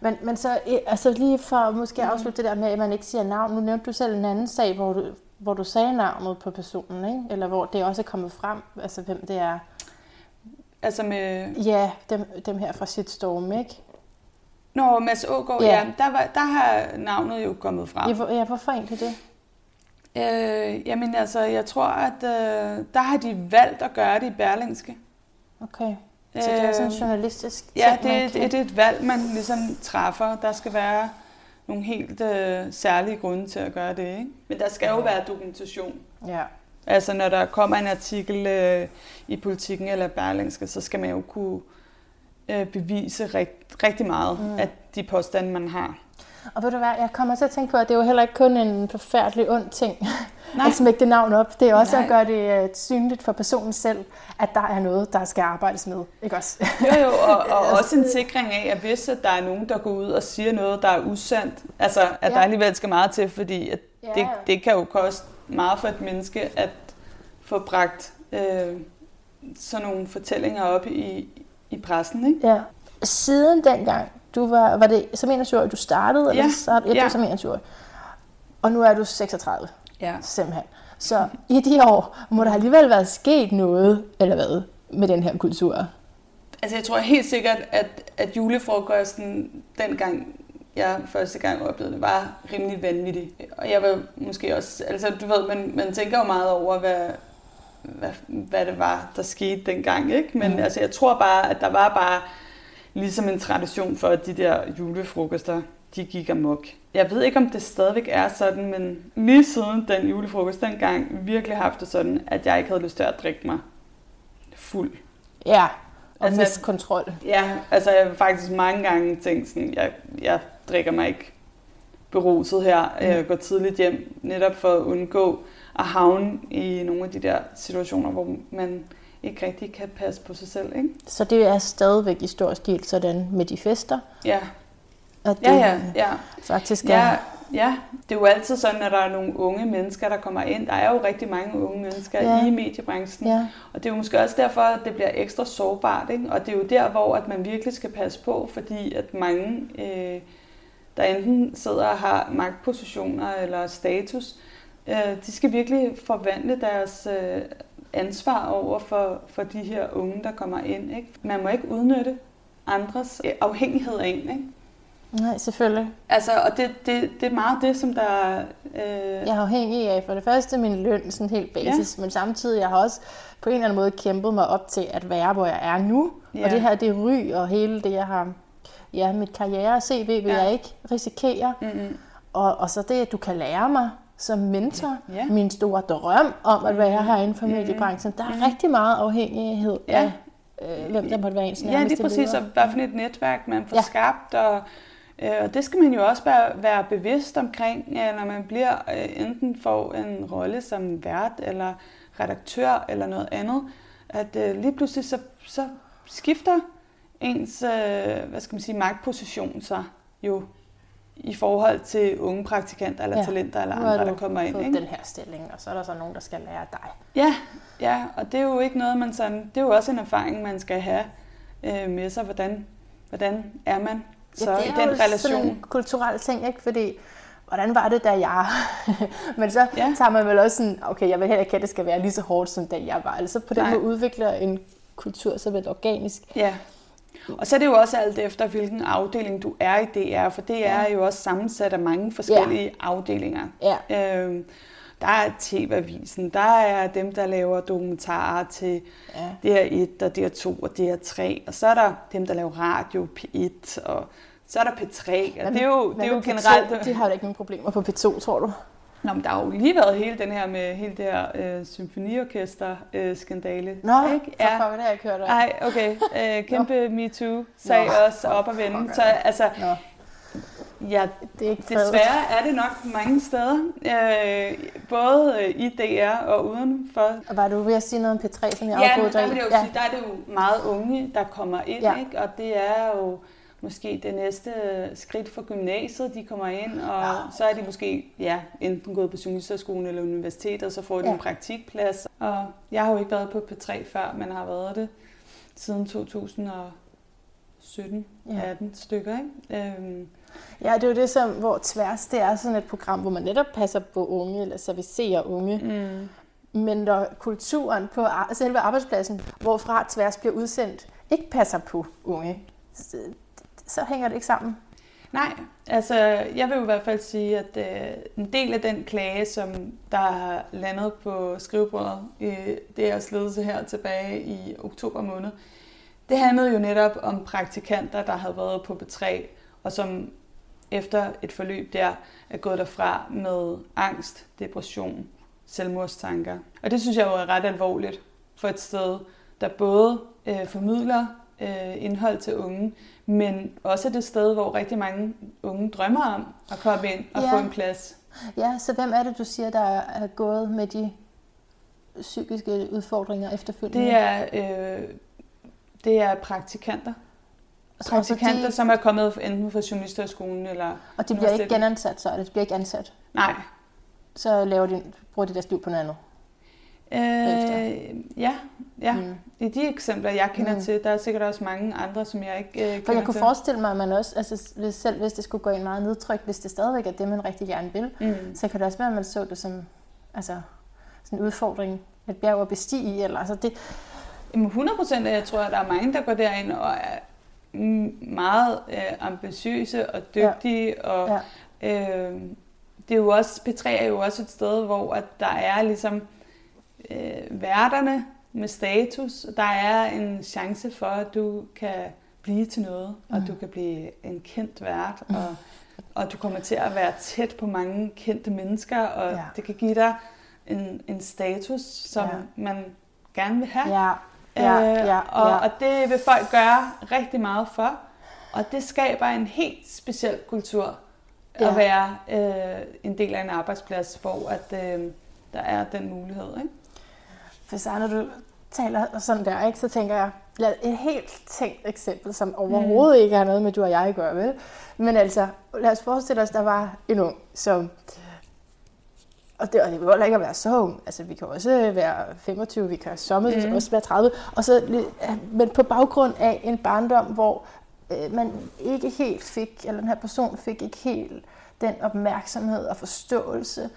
Men, men så altså lige for måske at mm. afslutte det der med, at man ikke siger navn. Nu nævnte du selv en anden sag, hvor du, hvor du sagde navnet på personen, ikke? eller hvor det også er kommet frem, altså hvem det er. Altså med... Ja, dem, dem her fra Shitstorm, ikke? Nå, Mads Ågaard, ja. ja der, var, der har navnet jo kommet frem. Ja, hvor, ja hvorfor egentlig det? Øh, jamen altså, jeg tror, at øh, der har de valgt at gøre det i Berlingske. Okay. Så det er sådan en øh, journalistisk ting, Ja, det, det, det er et valg, man ligesom træffer. Der skal være nogle helt øh, særlige grunde til at gøre det, ikke? Men der skal jo være dokumentation. Ja. Altså når der kommer en artikel øh, i politikken eller Berlingske, så skal man jo kunne øh, bevise rigt, rigtig meget mm. af de påstande, man har. Og ved du hvad, jeg kommer til at tænke på, at det er jo heller ikke kun en forfærdelig ond ting Nej. at smække det navn op. Det er også Nej. at gøre det uh, synligt for personen selv, at der er noget, der skal arbejdes med. Ikke også? jo, jo, og, *laughs* og også en sikring af, at hvis at der er nogen, der går ud og siger noget, der er usandt, altså at ja. der alligevel skal meget til, fordi at ja. det, det kan jo koste meget for et menneske at få bragt øh, sådan nogle fortællinger op i, i pressen. Ikke? Ja. Siden dengang, du var, var det som 21 år, du startede? Ja. Eller startede, ja. Du som 21 år. Og nu er du 36. Ja. Simpelthen. Så i de år må der alligevel være sket noget, eller hvad, med den her kultur? Altså jeg tror helt sikkert, at, at julefrokosten dengang jeg første gang oplevede det, var rimelig vanvittigt. Og jeg var måske også, altså du ved, man, man tænker jo meget over, hvad, hvad, hvad det var, der skete dengang, ikke? Men mm. altså jeg tror bare, at der var bare ligesom en tradition for, at de der julefrokoster, de gik amok. Jeg ved ikke, om det stadigvæk er sådan, men lige siden den julefrokost dengang, virkelig haft det sådan, at jeg ikke havde lyst til at drikke mig fuld. Ja, og altså, miste kontrol. Ja, altså jeg har faktisk mange gange tænkt sådan, jeg, jeg drikker mig ikke beruset her. Mm. Jeg går tidligt hjem, netop for at undgå at havne i nogle af de der situationer, hvor man ikke rigtig kan passe på sig selv. Ikke? Så det er stadigvæk i stor stil sådan med de fester? Ja. At det ja, ja, ja. faktisk er... Ja, ja, det er jo altid sådan, at der er nogle unge mennesker, der kommer ind. Der er jo rigtig mange unge mennesker ja. i mediebranchen. Ja. Og det er jo måske også derfor, at det bliver ekstra sårbart. Ikke? Og det er jo der, hvor at man virkelig skal passe på, fordi at mange, øh, der enten sidder og har magtpositioner eller status, øh, de skal virkelig forvandle deres øh, ansvar over for, for de her unge, der kommer ind. Ikke? Man må ikke udnytte andres afhængighed af en. Ikke? Nej, selvfølgelig. Altså, og det, det, det er meget det, som der... Øh... Jeg er afhængig af for det første min løn, sådan helt basis, ja. men samtidig jeg har også på en eller anden måde kæmpet mig op til at være, hvor jeg er nu. Ja. Og det her, det ry og hele det, jeg har... Ja, mit karriere og CV vil ja. jeg ikke risikere. Mm-hmm. Og, og så det, at du kan lære mig som mentor, ja. Min store drøm om at være herinde for mediebranchen. Der er mm. rigtig meget afhængighed ja. af, øh, hvem der måtte være ens nærmeste Ja, det er præcis, og hvad for et netværk man får ja. skabt, og, øh, og det skal man jo også være, være bevidst omkring, når man bliver øh, enten får en rolle som vært, eller redaktør, eller noget andet, at øh, lige pludselig så, så skifter ens, hvad skal man sige, magtposition sig jo i forhold til unge praktikanter eller ja. talenter eller andre, der kommer ind. Ikke? den her stilling, og så er der så nogen, der skal lære dig. Ja, ja, og det er jo ikke noget, man sådan, det er jo også en erfaring, man skal have øh, med sig, hvordan, hvordan er man så ja, det er i den jo relation. sådan en kulturel ting, ikke? Fordi hvordan var det, da jeg... *laughs* Men så Ja. ja. tager man vel også sådan, okay, jeg vil heller ikke, at det skal være lige så hårdt, som da jeg var. Altså på den Nej. måde udvikler en kultur så vel organisk. Ja. Og så er det jo også alt efter, hvilken afdeling du er i DR, for DR er jo også sammensat af mange forskellige ja. afdelinger. Ja. Øhm, der er TV-avisen, der er dem, der laver dokumentarer til Ja. DR1 og DR2 og DR3, og så er der dem, der laver radio, P1, og så er der P3, og det er jo, det er jo med P2? generelt... De har da ikke nogen problemer på P2, tror du? Nå, men der har jo lige været hele den her med hele det her øh, symfoniorkester-skandale. Nå, ikke? for ja. pokker, det har jeg ikke hørt om. Ej, okay. Øh, kæmpe MeToo-sag Nå, også op at vende. Så altså, Nå, ja, det er ikke desværre er det nok mange steder. Øh, både øh, i DR og udenfor. Og var du ved at sige noget om P3, som jeg Ja, afbrød men der dig vil jeg jo sige, der er det jo meget unge, der kommer ind, Ja. ikke? Og det er jo måske det næste skridt for gymnasiet, de kommer ind, og Ja. så er de måske ja, enten gået på journalisterskolen eller universitetet, og så får de Ja. en praktikplads. Og jeg har jo ikke været på P3 før, men har været det siden 2017, Ja. 18 stykker, ikke? Øhm, Ja, det er jo det, som, hvor tværs, det er sådan et program, hvor man netop passer på unge, eller servicerer unge. mm. Men når kulturen på selve arbejdspladsen, hvorfra tværs bliver udsendt, ikke passer på unge, så, hænger det ikke sammen. Nej, altså jeg vil i hvert fald sige, at øh, en del af den klage, som der har landet på skrivebordet øh, i DR's ledelse her tilbage i oktober måned, det handlede jo netop om praktikanter, der havde været på B3, og som efter et forløb der er gået derfra med angst, depression, selvmordstanker. Og det synes jeg jo er ret alvorligt for et sted, der både øh, formidler øh, indhold til unge, men også det sted, hvor rigtig mange unge drømmer om at komme ind og Ja. få en plads. Ja, så hvem er det, du siger, der er gået med de psykiske udfordringer efterfølgende? Det er, øh, det er praktikanter. Så- Praktikanter, de, som er kommet enten fra journalisterskolen eller... og de bliver ikke genansat, så er det. De bliver ikke ansat. Nej. Så laver de, bruger de deres liv på noget andet. Øh, ja, ja. Mm. I de eksempler, jeg kender Mm. til, der er sikkert også mange andre, som jeg ikke øh, For kender jeg kunne til. forestille mig, at man også, altså hvis, selv hvis det skulle gå ind meget nedtryk, hvis det stadigvæk er det, man rigtig gerne vil, Mm. så kan det også være, at man så det som altså, sådan en udfordring, et bjerg at bestige. Eller, altså det, Jamen 100 procent, jeg tror, at der er mange, der går derind og er meget øh, ambitiøse og dygtige. Ja. Og, ja. øh, det er jo også, P3 er jo også et sted, hvor at der er ligesom øh, værterne med status. Der er en chance for, at du kan blive til noget, mm. og du kan blive en kendt vært, og, og du kommer til at være tæt på mange kendte mennesker, og Ja. ja. det kan give dig en, en status, som Ja. ja. man gerne vil have. Ja, ja, Øh, ja, og, ja. og det vil folk gøre rigtig meget for. Og det skaber en helt speciel kultur Ja. at være øh, en del af en arbejdsplads, hvor at, øh, der er den mulighed. Ikke? For så når du taler sådan der, ikke, så tænker jeg, lad et helt tænkt eksempel, som overhovedet ikke har noget med du og jeg at gøre, vel? Men altså, lad os forestille os, der var en ung, som... Og det, og det behøver ikke at være så ung. Altså, vi kan også være 25, vi kan somme mm. Mm. også være 30. Og så, men på baggrund af en barndom, hvor øh, man ikke helt fik, eller den her person fik ikke helt den opmærksomhed og forståelse,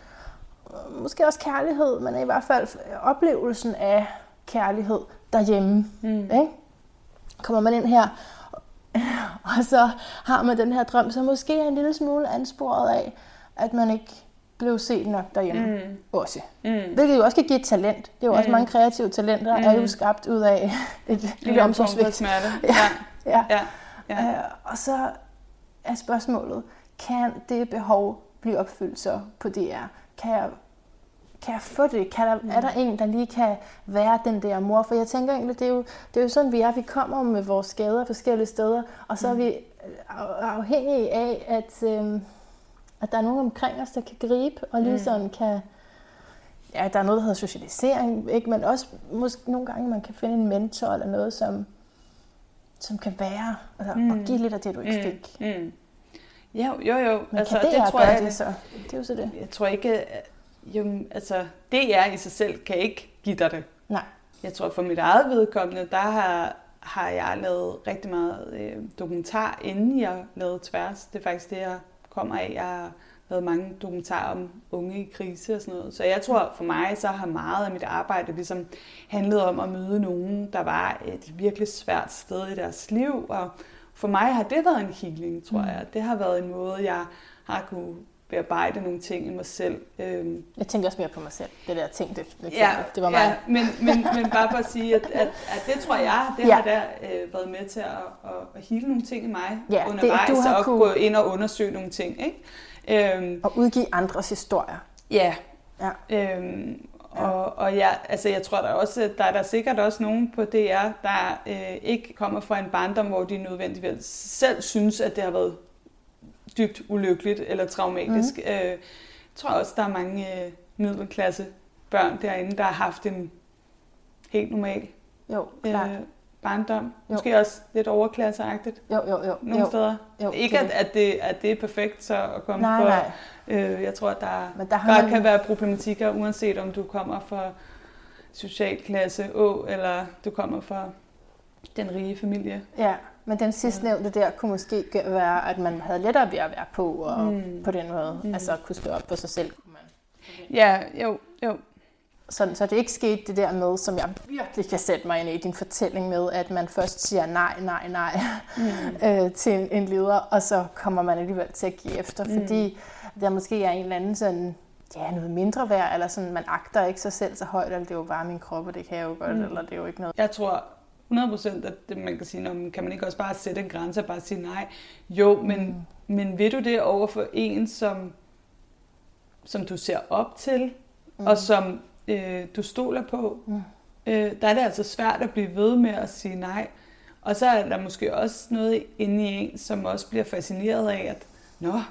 måske også kærlighed, men i hvert fald oplevelsen af kærlighed derhjemme. Mm. Ikke? Kommer man ind her, og så har man den her drøm, som måske er en lille smule ansporet af, at man ikke blev set nok derhjemme Mm. også. Mm. Hvilket jo også kan give et talent. Det er jo også Mm. mange kreative talenter, er jo Mm. skabt ud af *laughs* et lille omsorgsvigt. smerte. *laughs* Ja. Ja. Ja. Ja. Ja. Øh, og så er spørgsmålet, kan det behov blive opfyldt så på DR? Kan jeg, kan jeg få det? Kan der, Er der en, der lige kan være den der mor? For jeg tænker egentlig, det er jo, det er jo sådan, vi er. Vi kommer med vores skader forskellige steder, og så er vi af- afhængige af, at, øh, at der er nogen omkring os, der kan gribe, og lige Mm. sådan kan... Ja, der er noget, der hedder socialisering, ikke? men også måske nogle gange, man kan finde en mentor eller noget, som, som kan være, altså, mm. og Mm. give lidt af det, du ikke Mm. fik. Mm. Jo, jo, jo. Men altså, kan det, det tror jeg, det så? Det er jo så det. Jeg tror ikke, jo, altså, DR i sig selv kan ikke give dig det. Nej. Jeg tror for mit eget vedkommende, der har, har jeg lavet rigtig meget øh, dokumentar, inden jeg lavede tværs. Det er faktisk det, jeg kommer af. Jeg har lavet mange dokumentarer om unge i krise og sådan noget. Så jeg tror for mig, så har meget af mit arbejde ligesom handlet om at møde nogen, der var et virkelig svært sted i deres liv. Og for mig har det været en healing, tror jeg. Det har været en måde, jeg har kunne bearbejde nogle ting i mig selv. Øhm, Jeg tænker også mere på mig selv, det der ting, det, det, ja, det var mig. Ja, men, men, men bare for at sige, at, at, at det tror jeg, det Ja. har der øh, været med til at, at, at hele nogle ting i mig Ja, det- undervejs, du har og kunne- gå ind og undersøge nogle ting. Ikke? Øhm, Og udgive andres historier. ja. Ja. Øhm, og, og jeg, altså jeg tror der også, der er der sikkert også nogen på DR, der øh, ikke kommer fra en barndom, hvor de nødvendigvis selv synes, at det har været dybt ulykkeligt eller traumatisk. Mm. Øh, jeg tror også, der er mange øh, middelklasse børn derinde, der har haft en helt normal Jo, klart. øh, barndom. Jo. Måske også lidt overklasseagtigt Jo, jo, jo. nogle jo. steder. Jo, Ikke at, at, det, at det er perfekt så at komme Nej, fra... nej. Øh, jeg tror, at der, Men der der man- kan være problematikker, uanset om du kommer fra socialklasse Å, eller du kommer fra den rige familie. Ja, men den sidstnævnte der kunne måske være, at man havde lettere ved at være på, og Mm. på den måde, Mm. altså kunne stå op på sig selv. Kunne man. Ja, jo, jo. Så, så det ikke skete det der med, som jeg virkelig kan sætte mig ind i din fortælling med, at man først siger nej, nej, nej Mm. *laughs* øh, til en, en leder, og så kommer man alligevel til at give efter, Mm. fordi der måske er en eller anden sådan, ja, noget mindre værd, eller sådan, man agter ikke sig selv så højt, eller det er jo bare min krop, og det kan jeg jo godt, mm. eller det er jo ikke noget. Jeg tror 100% at man kan sige, "Nå, men kan man ikke også bare sætte en grænse og bare sige nej? Jo, men, mm. men vil du det over for en, som, som du ser op til, mm. og som øh, du stoler på? Mm. Øh, der er det altså svært at blive ved med at sige nej. Og så er der måske også noget inde i en, som også bliver fascineret af, at Nå,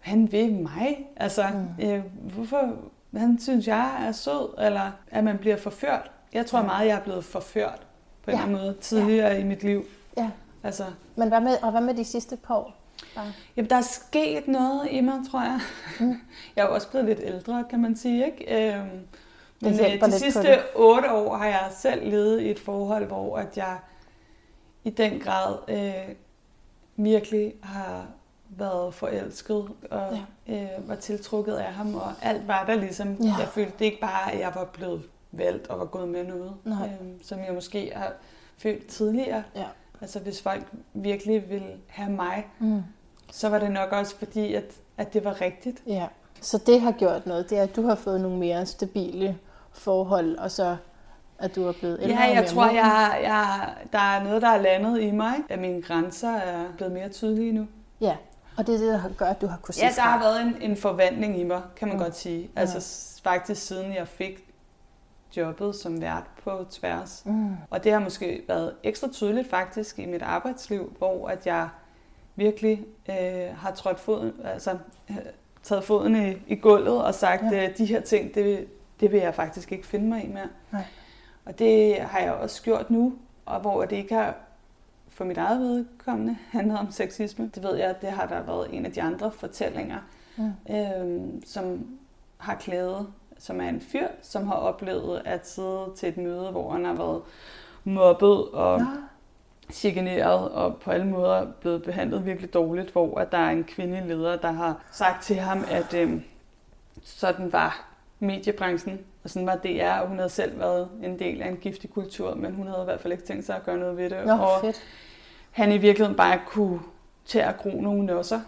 han vil mig. Altså, mm. øh, hvorfor han synes, jeg er sød, eller at man bliver forført. Jeg tror meget, jeg er blevet forført på en Ja. eller anden måde tidligere ja. i mit liv. Ja, Altså, men hvad med, og hvad med de sidste par år? Bare. jamen, der er sket noget i mig, tror jeg. Mm. *laughs* Jeg er jo også blevet lidt ældre, kan man sige. Ikke? Øhm, men øh, hjælper de sidste det. otte år har jeg selv levet i et forhold, hvor at jeg i den grad øh, virkelig har været forelsket og ja. øh, var tiltrukket af ham, og alt var der ligesom. Ja. Jeg følte det ikke bare, at jeg var blevet valgt og var gået med noget, Nej. øh, som jeg måske har følt tidligere. Ja. Altså hvis folk virkelig ville have mig, Mm. så var det nok også fordi, at, at det var rigtigt. Ja, så det har gjort noget. Det er, at du har fået nogle mere stabile forhold, og så at du er blevet ældre Ja, jeg tror, moden. jeg, jeg, der er noget, der er landet i mig. At mine grænser er blevet mere tydelige nu. Ja, og det er det, der har gør, at du har kunne Ja, der har været en, en forvandling i mig, kan man Mm. godt sige. Altså s- faktisk siden jeg fik jobbet som vært på tværs. Mm. Og det har måske været ekstra tydeligt faktisk i mit arbejdsliv, hvor at jeg virkelig øh, har trådt foden, altså øh, taget foden i, i gulvet og sagt, Ja. ja. de her ting, det, det vil jeg faktisk ikke finde mig i mere. Nej. Og det har jeg også gjort nu, og hvor det ikke har for mit eget vedkommende *laughs* handlet om sexisme. Det ved jeg, det har der været en af de andre fortællinger, Mm. øhm, som har klædet, som er en fyr, som har oplevet at sidde til et møde, hvor han har været mobbet og Nå. chikaneret og på alle måder blevet behandlet virkelig dårligt, hvor at der er en kvindelig leder, der har sagt til ham, at øhm, sådan var mediebranchen, og sådan var DR, og hun havde selv været en del af en giftig kultur, men hun havde i hvert fald ikke tænkt sig at gøre noget ved det. Nå, og fedt. han i virkeligheden bare kunne til at gro nogle nosser.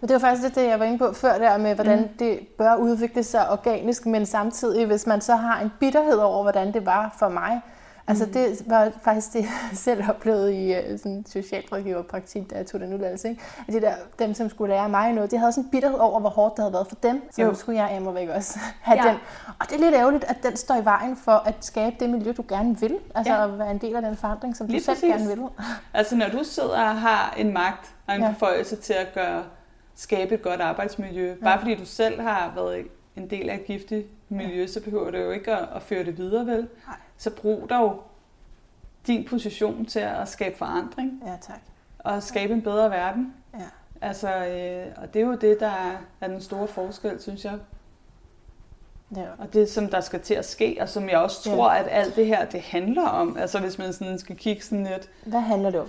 Men det var faktisk lidt det, jeg var inde på før der med, hvordan Mm. det bør udvikle sig organisk, men samtidig, hvis man så har en bitterhed over, hvordan det var for mig. Altså Mm. det var faktisk det, jeg selv oplevede i øh, sådan socialrådgiverpraktik, da jeg tog den uddannelse. Ikke? At de der, dem, som skulle lære mig noget, de havde sådan en bitterhed over, hvor hårdt det havde været for dem. Så Jo. nu skulle jeg hjemme væk også *laughs* have Ja. den. Og det er lidt ærgerligt, at den står i vejen for at skabe det miljø, du gerne vil. Altså Ja. at være en del af den forandring, som Lige du selv præcis. gerne vil. Altså når du sidder og har en magt og en ja. beføjelse til at gøre, skabe et godt arbejdsmiljø, ja. bare fordi du selv har været en del af et giftigt miljø, så behøver du jo ikke at, at føre det videre, vel? Nej. Så brug dog din position til at skabe forandring Ja, tak. og skabe en bedre verden. Ja. Altså, øh, og det er jo det, der er, den store forskel, synes jeg. Ja. Og det, som der skal til at ske, og som jeg også Ja. tror, at alt det her, det handler om. Altså, hvis man sådan skal kigge sådan lidt Hvad handler det om?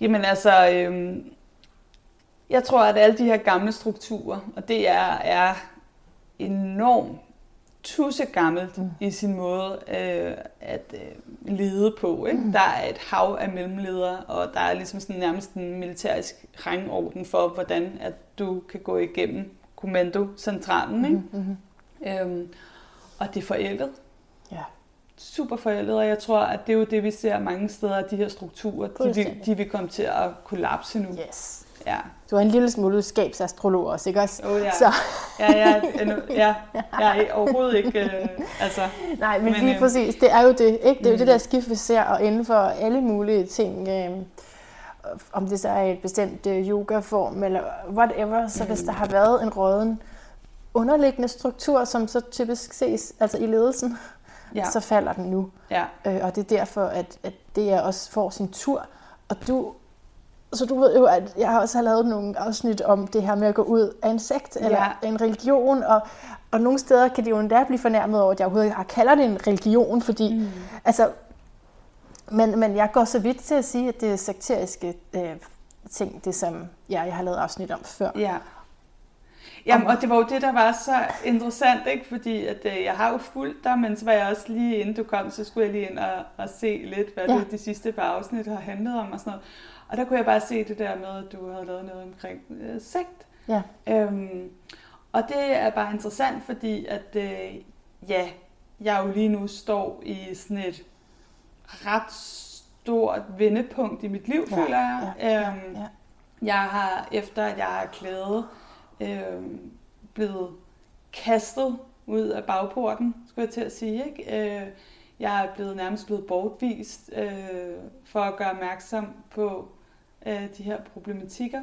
Jamen altså, øhm, Jeg tror, at alle de her gamle strukturer, og det er, er enormt tusse gammelt mm. i sin måde øh, at øh, lede på. Ikke? Mm. Der er et hav af mellemledere, og der er ligesom sådan nærmest en militærisk rangorden for, hvordan at du kan gå igennem kommandocentralen. Ikke? Mm-hmm. Øhm, og det er forældet. Ja. Super forældet, og jeg tror, at det er jo det, vi ser mange steder, at de her strukturer, de vil, de vil komme til at kollapse nu. Yes. Ja. Du er en lille smule skabsastrolog også, ikke også? Oh, ja. Så. ja, ja, ja, jeg er overhovedet ikke... Øh, altså, Nej, men, men lige øh, præcis. Det er jo det, ikke? Det er jo mm. det der skift, vi ser, og inden for alle mulige ting... Øh, om det så er et bestemt øh, yogaform eller whatever, så mm. hvis der har været en råden underliggende struktur, som så typisk ses altså i ledelsen, ja. så falder den nu. Ja. Øh, og det er derfor, at, at det er også får sin tur. Og du så du ved jo, at jeg også har lavet nogle afsnit om det her med at gå ud af en sekt eller ja. en religion, og, og nogle steder kan de jo endda blive fornærmet over, at jeg overhovedet har kalder det en religion, fordi mm. altså, men, men jeg går så vidt til at sige, at det er sekteriske øh, ting, det som ja, jeg har lavet afsnit om før. Ja. Jamen, og det var jo det, der var så interessant, ikke? fordi at, øh, jeg har jo fulgt dig, men så var jeg også lige inden du kom, så skulle jeg lige ind og, og se lidt, hvad ja. det de sidste par afsnit har handlet om og sådan noget. Og der kunne jeg bare se det der med, at du havde lavet noget omkring øh, sekt. Ja. Øhm, og det er bare interessant, fordi at, øh, ja, jeg jo lige nu står i sådan et ret stort vendepunkt i mit liv, ja, føler jeg. Ja, øhm, ja. Jeg har, efter at jeg har klædet, øh, blevet kastet ud af bagporten, skulle jeg til at sige. Ikke? Øh, jeg er blevet nærmest blevet bortvist øh, for at gøre opmærksom på øh, de her problematikker.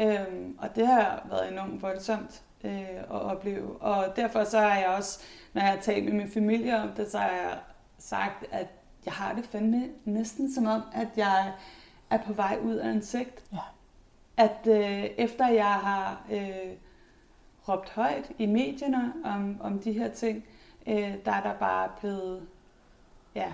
Øh, og det har været enormt voldsomt øh, at opleve. Og derfor så har jeg også, når jeg har talt med min familie om det, så har jeg sagt, at jeg har det fandme næsten som om, at jeg er på vej ud af en sekt. Ja. At øh, efter jeg har øh, råbt højt i medierne om, om de her ting, øh, der er der bare blevet ja,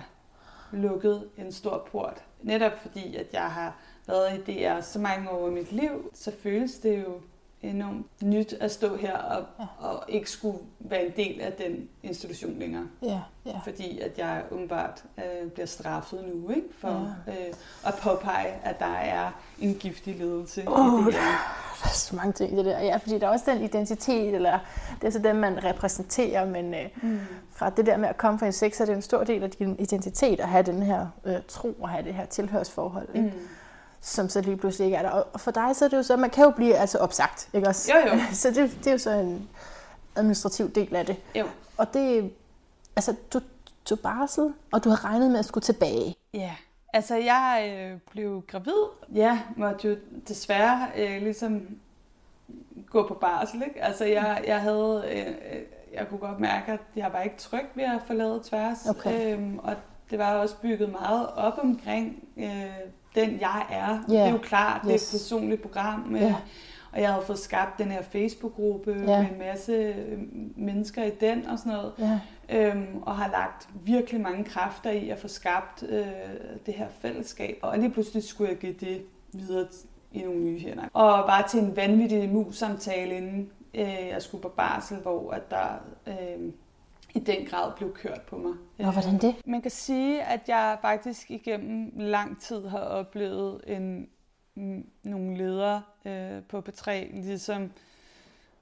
lukket en stor port. Netop fordi, at jeg har været i DR så mange år i mit liv, så føles det jo enormt nyt at stå her og, ja. og ikke skulle være en del af den institution længere. Ja, ja. Fordi at jeg umiddelbart øh, bliver straffet nu, ikke? For ja. øh, at påpege, at der er en giftig ledelse oh, i det her. Der er så mange ting i det der. Ja, fordi der er også den identitet, eller det er så den, man repræsenterer, men øh, mm. fra det der med at komme fra en sex, er det en stor del af din identitet at have den her øh, tro og have det her tilhørsforhold. Ikke? Mm som så lige pludselig ikke er der. Og for dig så er det jo så, man kan jo blive altså opsagt, ikke også? Jo, jo. *laughs* Så det, det er jo så en administrativ del af det. Jo. Og det, altså du tog barsel, og du har regnet med at skulle tilbage. Ja, altså jeg øh, blev gravid. Ja, måtte jo desværre øh, ligesom gå på barsel, ikke? Altså jeg, jeg havde, øh, jeg kunne godt mærke, at jeg var ikke tryg ved at forlade tværs. Okay. Øhm, og det var også bygget meget op omkring øh, den jeg er. Yeah. Det er jo klart, yes. det er et personligt program. Yeah. Og jeg havde fået skabt den her Facebook-gruppe yeah. med en masse øh, mennesker i den og sådan noget. Yeah. Øhm, og har lagt virkelig mange kræfter i at få skabt øh, det her fællesskab. Og lige pludselig skulle jeg give det videre i nogle nye hænder. Og bare til en vanvittig mus-samtale, inden øh, jeg skulle på barsel, hvor at der... Øh, i den grad blev kørt på mig. Og hvordan det? Man kan sige, at jeg faktisk igennem lang tid har oplevet en, nogle ledere øh, på P3, ligesom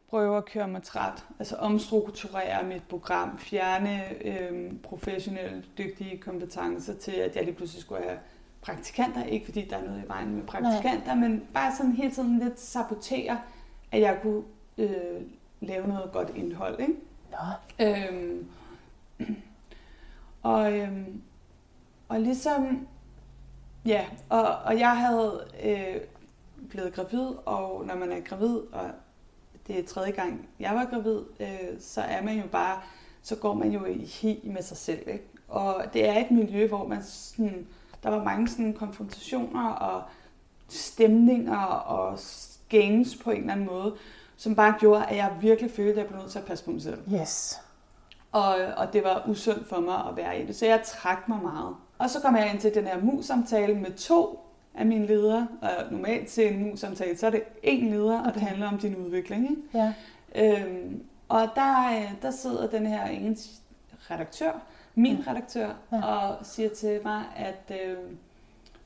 prøver at køre mig træt, altså omstrukturere mit program, fjerne øh, professionelle, dygtige kompetencer til, at jeg lige pludselig skulle have praktikanter, ikke fordi der er noget i vejen med praktikanter, Nej. men bare sådan hele tiden lidt sabotere, at jeg kunne øh, lave noget godt indhold. Ikke? Nå. Øhm, *clears throat* og, øhm, og ligesom, ja, og, og jeg havde øh, blevet gravid, og når man er gravid, og det er tredje gang, jeg var gravid, øh, så er man jo bare, så går man jo i hi med sig selv. Ikke? Og det er et miljø, hvor man sådan, der var mange sådan konfrontationer og stemninger og games på en eller anden måde, som bare gjorde, at jeg virkelig følte, at jeg blev nødt til at passe på mig selv. Yes. Og, og det var usundt for mig at være i det, så jeg trak mig meget. Og så kom jeg ind til den her mus-samtale med to er min leder, og normalt til en mus-samtale, så er det én leder, okay. og det handler om din udvikling. Ikke? Ja. Øhm, og der, øh, der sidder den her ene redaktør, min Ja. redaktør, Ja. og siger til mig, at øh,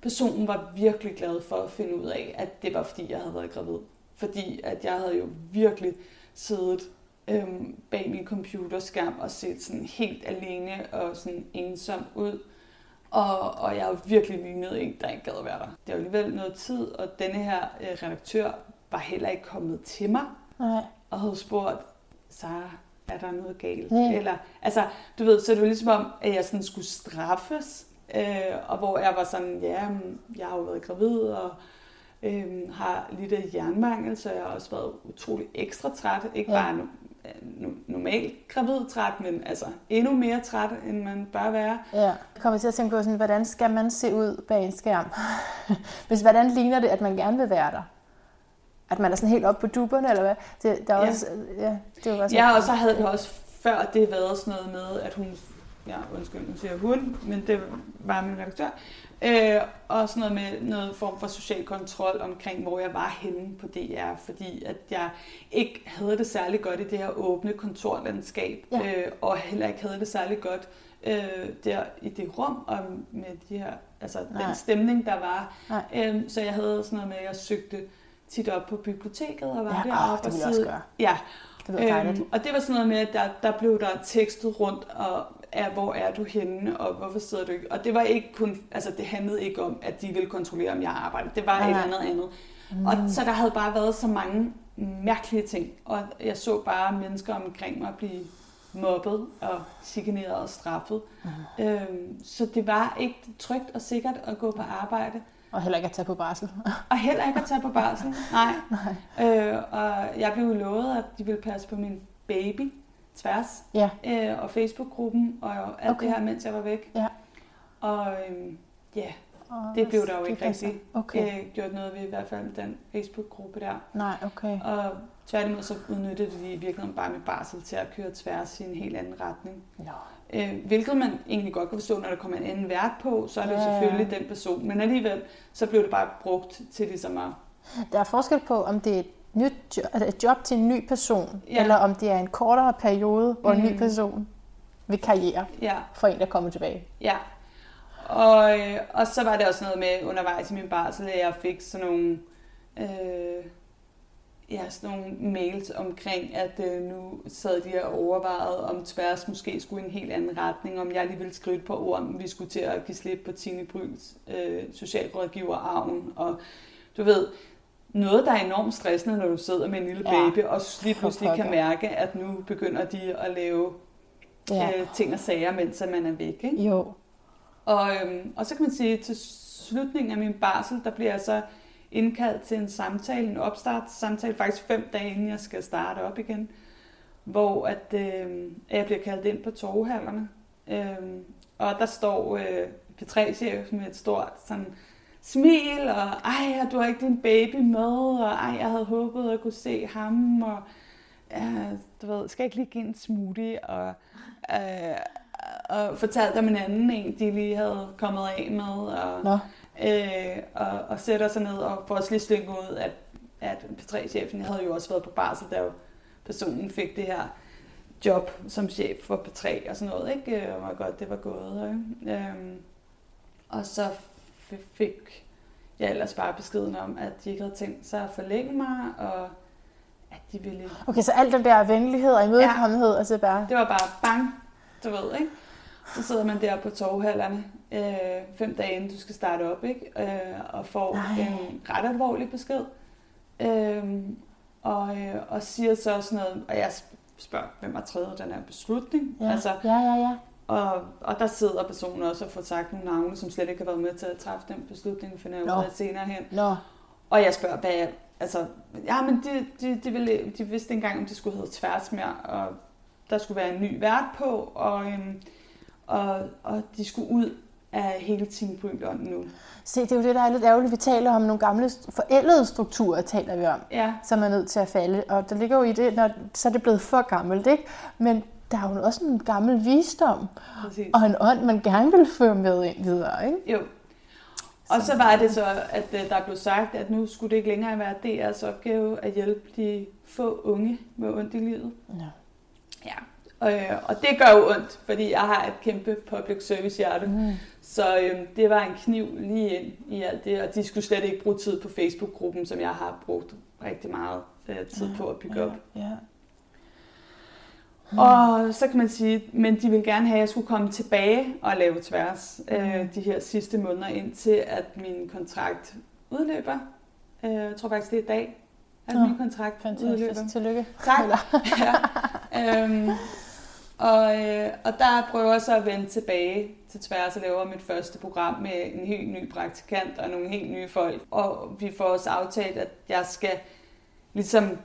personen var virkelig glad for at finde ud af, at det var fordi, jeg havde været gravid. Fordi at jeg havde jo virkelig siddet øhm, bag min computerskærm og set sådan helt alene og sådan ensom ud. Og, og jeg har virkelig lignet en, der ikke gad at være der. Det var alligevel noget tid, og denne her øh, redaktør var heller ikke kommet til mig Nej. og havde spurgt, Sara, er der noget galt? Ja. Eller, altså, du ved, så det var ligesom om, at jeg sådan skulle straffes, øh, og hvor jeg var sådan, ja, jeg har jo været gravid, og øh, har lidt af jernmangel, så jeg har også været utrolig ekstra træt. Ikke Ja. bare no, no, normalt gravid træt, men altså endnu mere træt, end man bør være. Ja. Jeg kommer til at tænke på, sådan, hvordan skal man se ud bag en skærm? *laughs* Hvis, hvordan ligner det, at man gerne vil være der? At man er sådan helt oppe på duberne, eller hvad? Det, der er Ja. også, ja, det jo også Ja, og så havde det også før det været sådan noget med, at hun, ja undskyld, nu siger jeg hun, men det var min redaktør, øh, og sådan noget med noget form for social kontrol omkring, hvor jeg var henne på DR, fordi at jeg ikke havde det særlig godt i det her åbne kontorlandskab, Ja. øh, og heller ikke havde det særlig godt øh, der i det rum, og med de her, altså Nej. den stemning, der var. Nej. Øh, så jeg havde sådan noget med, at jeg søgte tit op på biblioteket og var Ja, deroppe det vil jeg og også gøre. Ja, Det. Øhm, og det var sådan noget med, at der, der blev der tekstet rundt, og er, hvor er du henne, og hvorfor sidder du ikke? Og det var ikke kun, altså det handlede ikke om, at de ville kontrollere, om jeg arbejdede. Det var Nej, et nej. andet andet. Mm. Og så der havde bare været så mange mærkelige ting, og jeg så bare mennesker omkring mig blive mobbet og chikaneret og straffet. Mm. Øhm, så det var ikke trygt og sikkert at gå på arbejde. Og heller ikke at tage på barsel. *laughs* Og heller ikke at tage på barsel. *laughs* Nej. Øh, og jeg blev lovet, at de ville passe på min baby tværs. Ja. Øh, og Facebook-gruppen og alt Okay. det her, mens jeg var væk. Ja. Og øhm, ja, Og det blev der jo ikke rigtig Okay. øh, gjort noget ved, i hvert fald med den Facebook-gruppe der. Nej, okay. Og tværtimod så udnyttede de i virkeligheden bare mit barsel til at køre tværs i en helt anden retning. Nå. Øh, hvilket man egentlig godt kan forstå, når der kommer en anden vært på, så er det jo Ja, ja. selvfølgelig den person. Men alligevel, så blev det bare brugt til ligesom at Der er forskel på, om det er nyt job, altså et job til en ny person, Ja. eller om det er en kortere periode, hvor en ny Mm. person vil karriere ja, for en, der kommer tilbage. Ja, og, øh, og så var det også noget med undervejs i min barsel, at jeg fik sådan nogle, øh, ja, sådan nogle mails omkring, at øh, nu sad de og overvejede, om tværs måske skulle i en helt anden retning, om jeg lige ville skrive et par ord, om vi skulle til at give slip på Tine Bryls øh, socialrådgiver Arven, og du ved, noget, der er enormt stressende, når du sidder med en lille Ja, baby, og lige pludselig kan mærke, at nu begynder de at lave Ja. ja. øh, ting og sager, mens man er væk. Ikke? Jo. Og, øhm, og så kan man sige, til slutningen af min barsel, der bliver jeg så indkaldt til en samtale, en opstartssamtale, faktisk fem dage inden jeg skal starte op igen, hvor at, øh, jeg bliver kaldt ind på torvehallerne. Øh, og der står øh, P3-chefen med et stort sådan, smil, og ej, og du har ikke din baby med, og ej, jeg havde håbet at kunne se ham, og ja, du ved, skal jeg ikke lige give en smoothie, og, øh, og fortalte om en anden en, de lige havde kommet af med, og, Nå. øh, og, og sætter sig ned og får også lige slynget ud, at, at P3-chefen havde jo også været på barsel, da jo personen fik det her job som chef for P3 og sådan noget, ikke? Og hvor godt det var gået. Ikke? Øhm, og så fik jeg ellers bare beskeden om, at de ikke havde tænkt sig at forlænge mig, og at de ville... Okay, så alt den der venlighed og imødekommenhed, ja. altså bare... Det var bare bang, du ved, ikke? Så sidder man der på torvhallerne øh, fem dage inden du skal starte op, ikke? Øh, og får Nej. en ret alvorlig besked. Øh, og, øh, og siger så sådan noget, og jeg spørger, hvem har taget den her beslutning? Ja, Altså, ja, ja, ja. Og, og der sidder personen også og får sagt nogle navne, som slet ikke har været med til at træffe den beslutning, finder jeg ud Nå. af senere hen. Nå, Og jeg spørger, hvad jeg, altså, ja, men de, de, de, ville, de vidste engang, om det skulle hedde Tværsmær, og der skulle være en ny vært på, og, øhm, og, og de skulle ud af hele Team Brylon nu. se, det er jo det, der er lidt ærgerligt. Vi taler om nogle gamle forældede strukturer, taler vi om, Ja, som er nødt til at falde. Og der ligger jo i det, når så er det blevet for gammelt, ikke? Men der er jo også en gammel visdom præcis. og en ånd, man gerne vil føre med ind videre, ikke? Jo. Og så var det så, at øh, der blev sagt, at nu skulle det ikke længere være DR's opgave at hjælpe de få unge med ondt i livet. Ja. Ja, og, øh, og det gør jo ondt, fordi jeg har et kæmpe public service hjerte. Mm. Så øhm, det var en kniv lige ind i alt det, og de skulle slet ikke bruge tid på Facebook-gruppen, som jeg har brugt rigtig meget øh, tid på at bygge op. Ja. Mm. Og så kan man sige, men de ville gerne have, at jeg skulle komme tilbage og lave tværs øh, de her sidste måneder, indtil at min kontrakt udløber. Øh, jeg tror faktisk, det er i dag, at min kontrakt Fantastisk. udløber. Tillykke. Tak. *laughs* Ja. øhm, og, øh, og der prøver jeg så at vende tilbage til tværs og laver mit første program med en helt ny praktikant og nogle helt nye folk. Og vi får også aftalt, at jeg skal ligesom øh,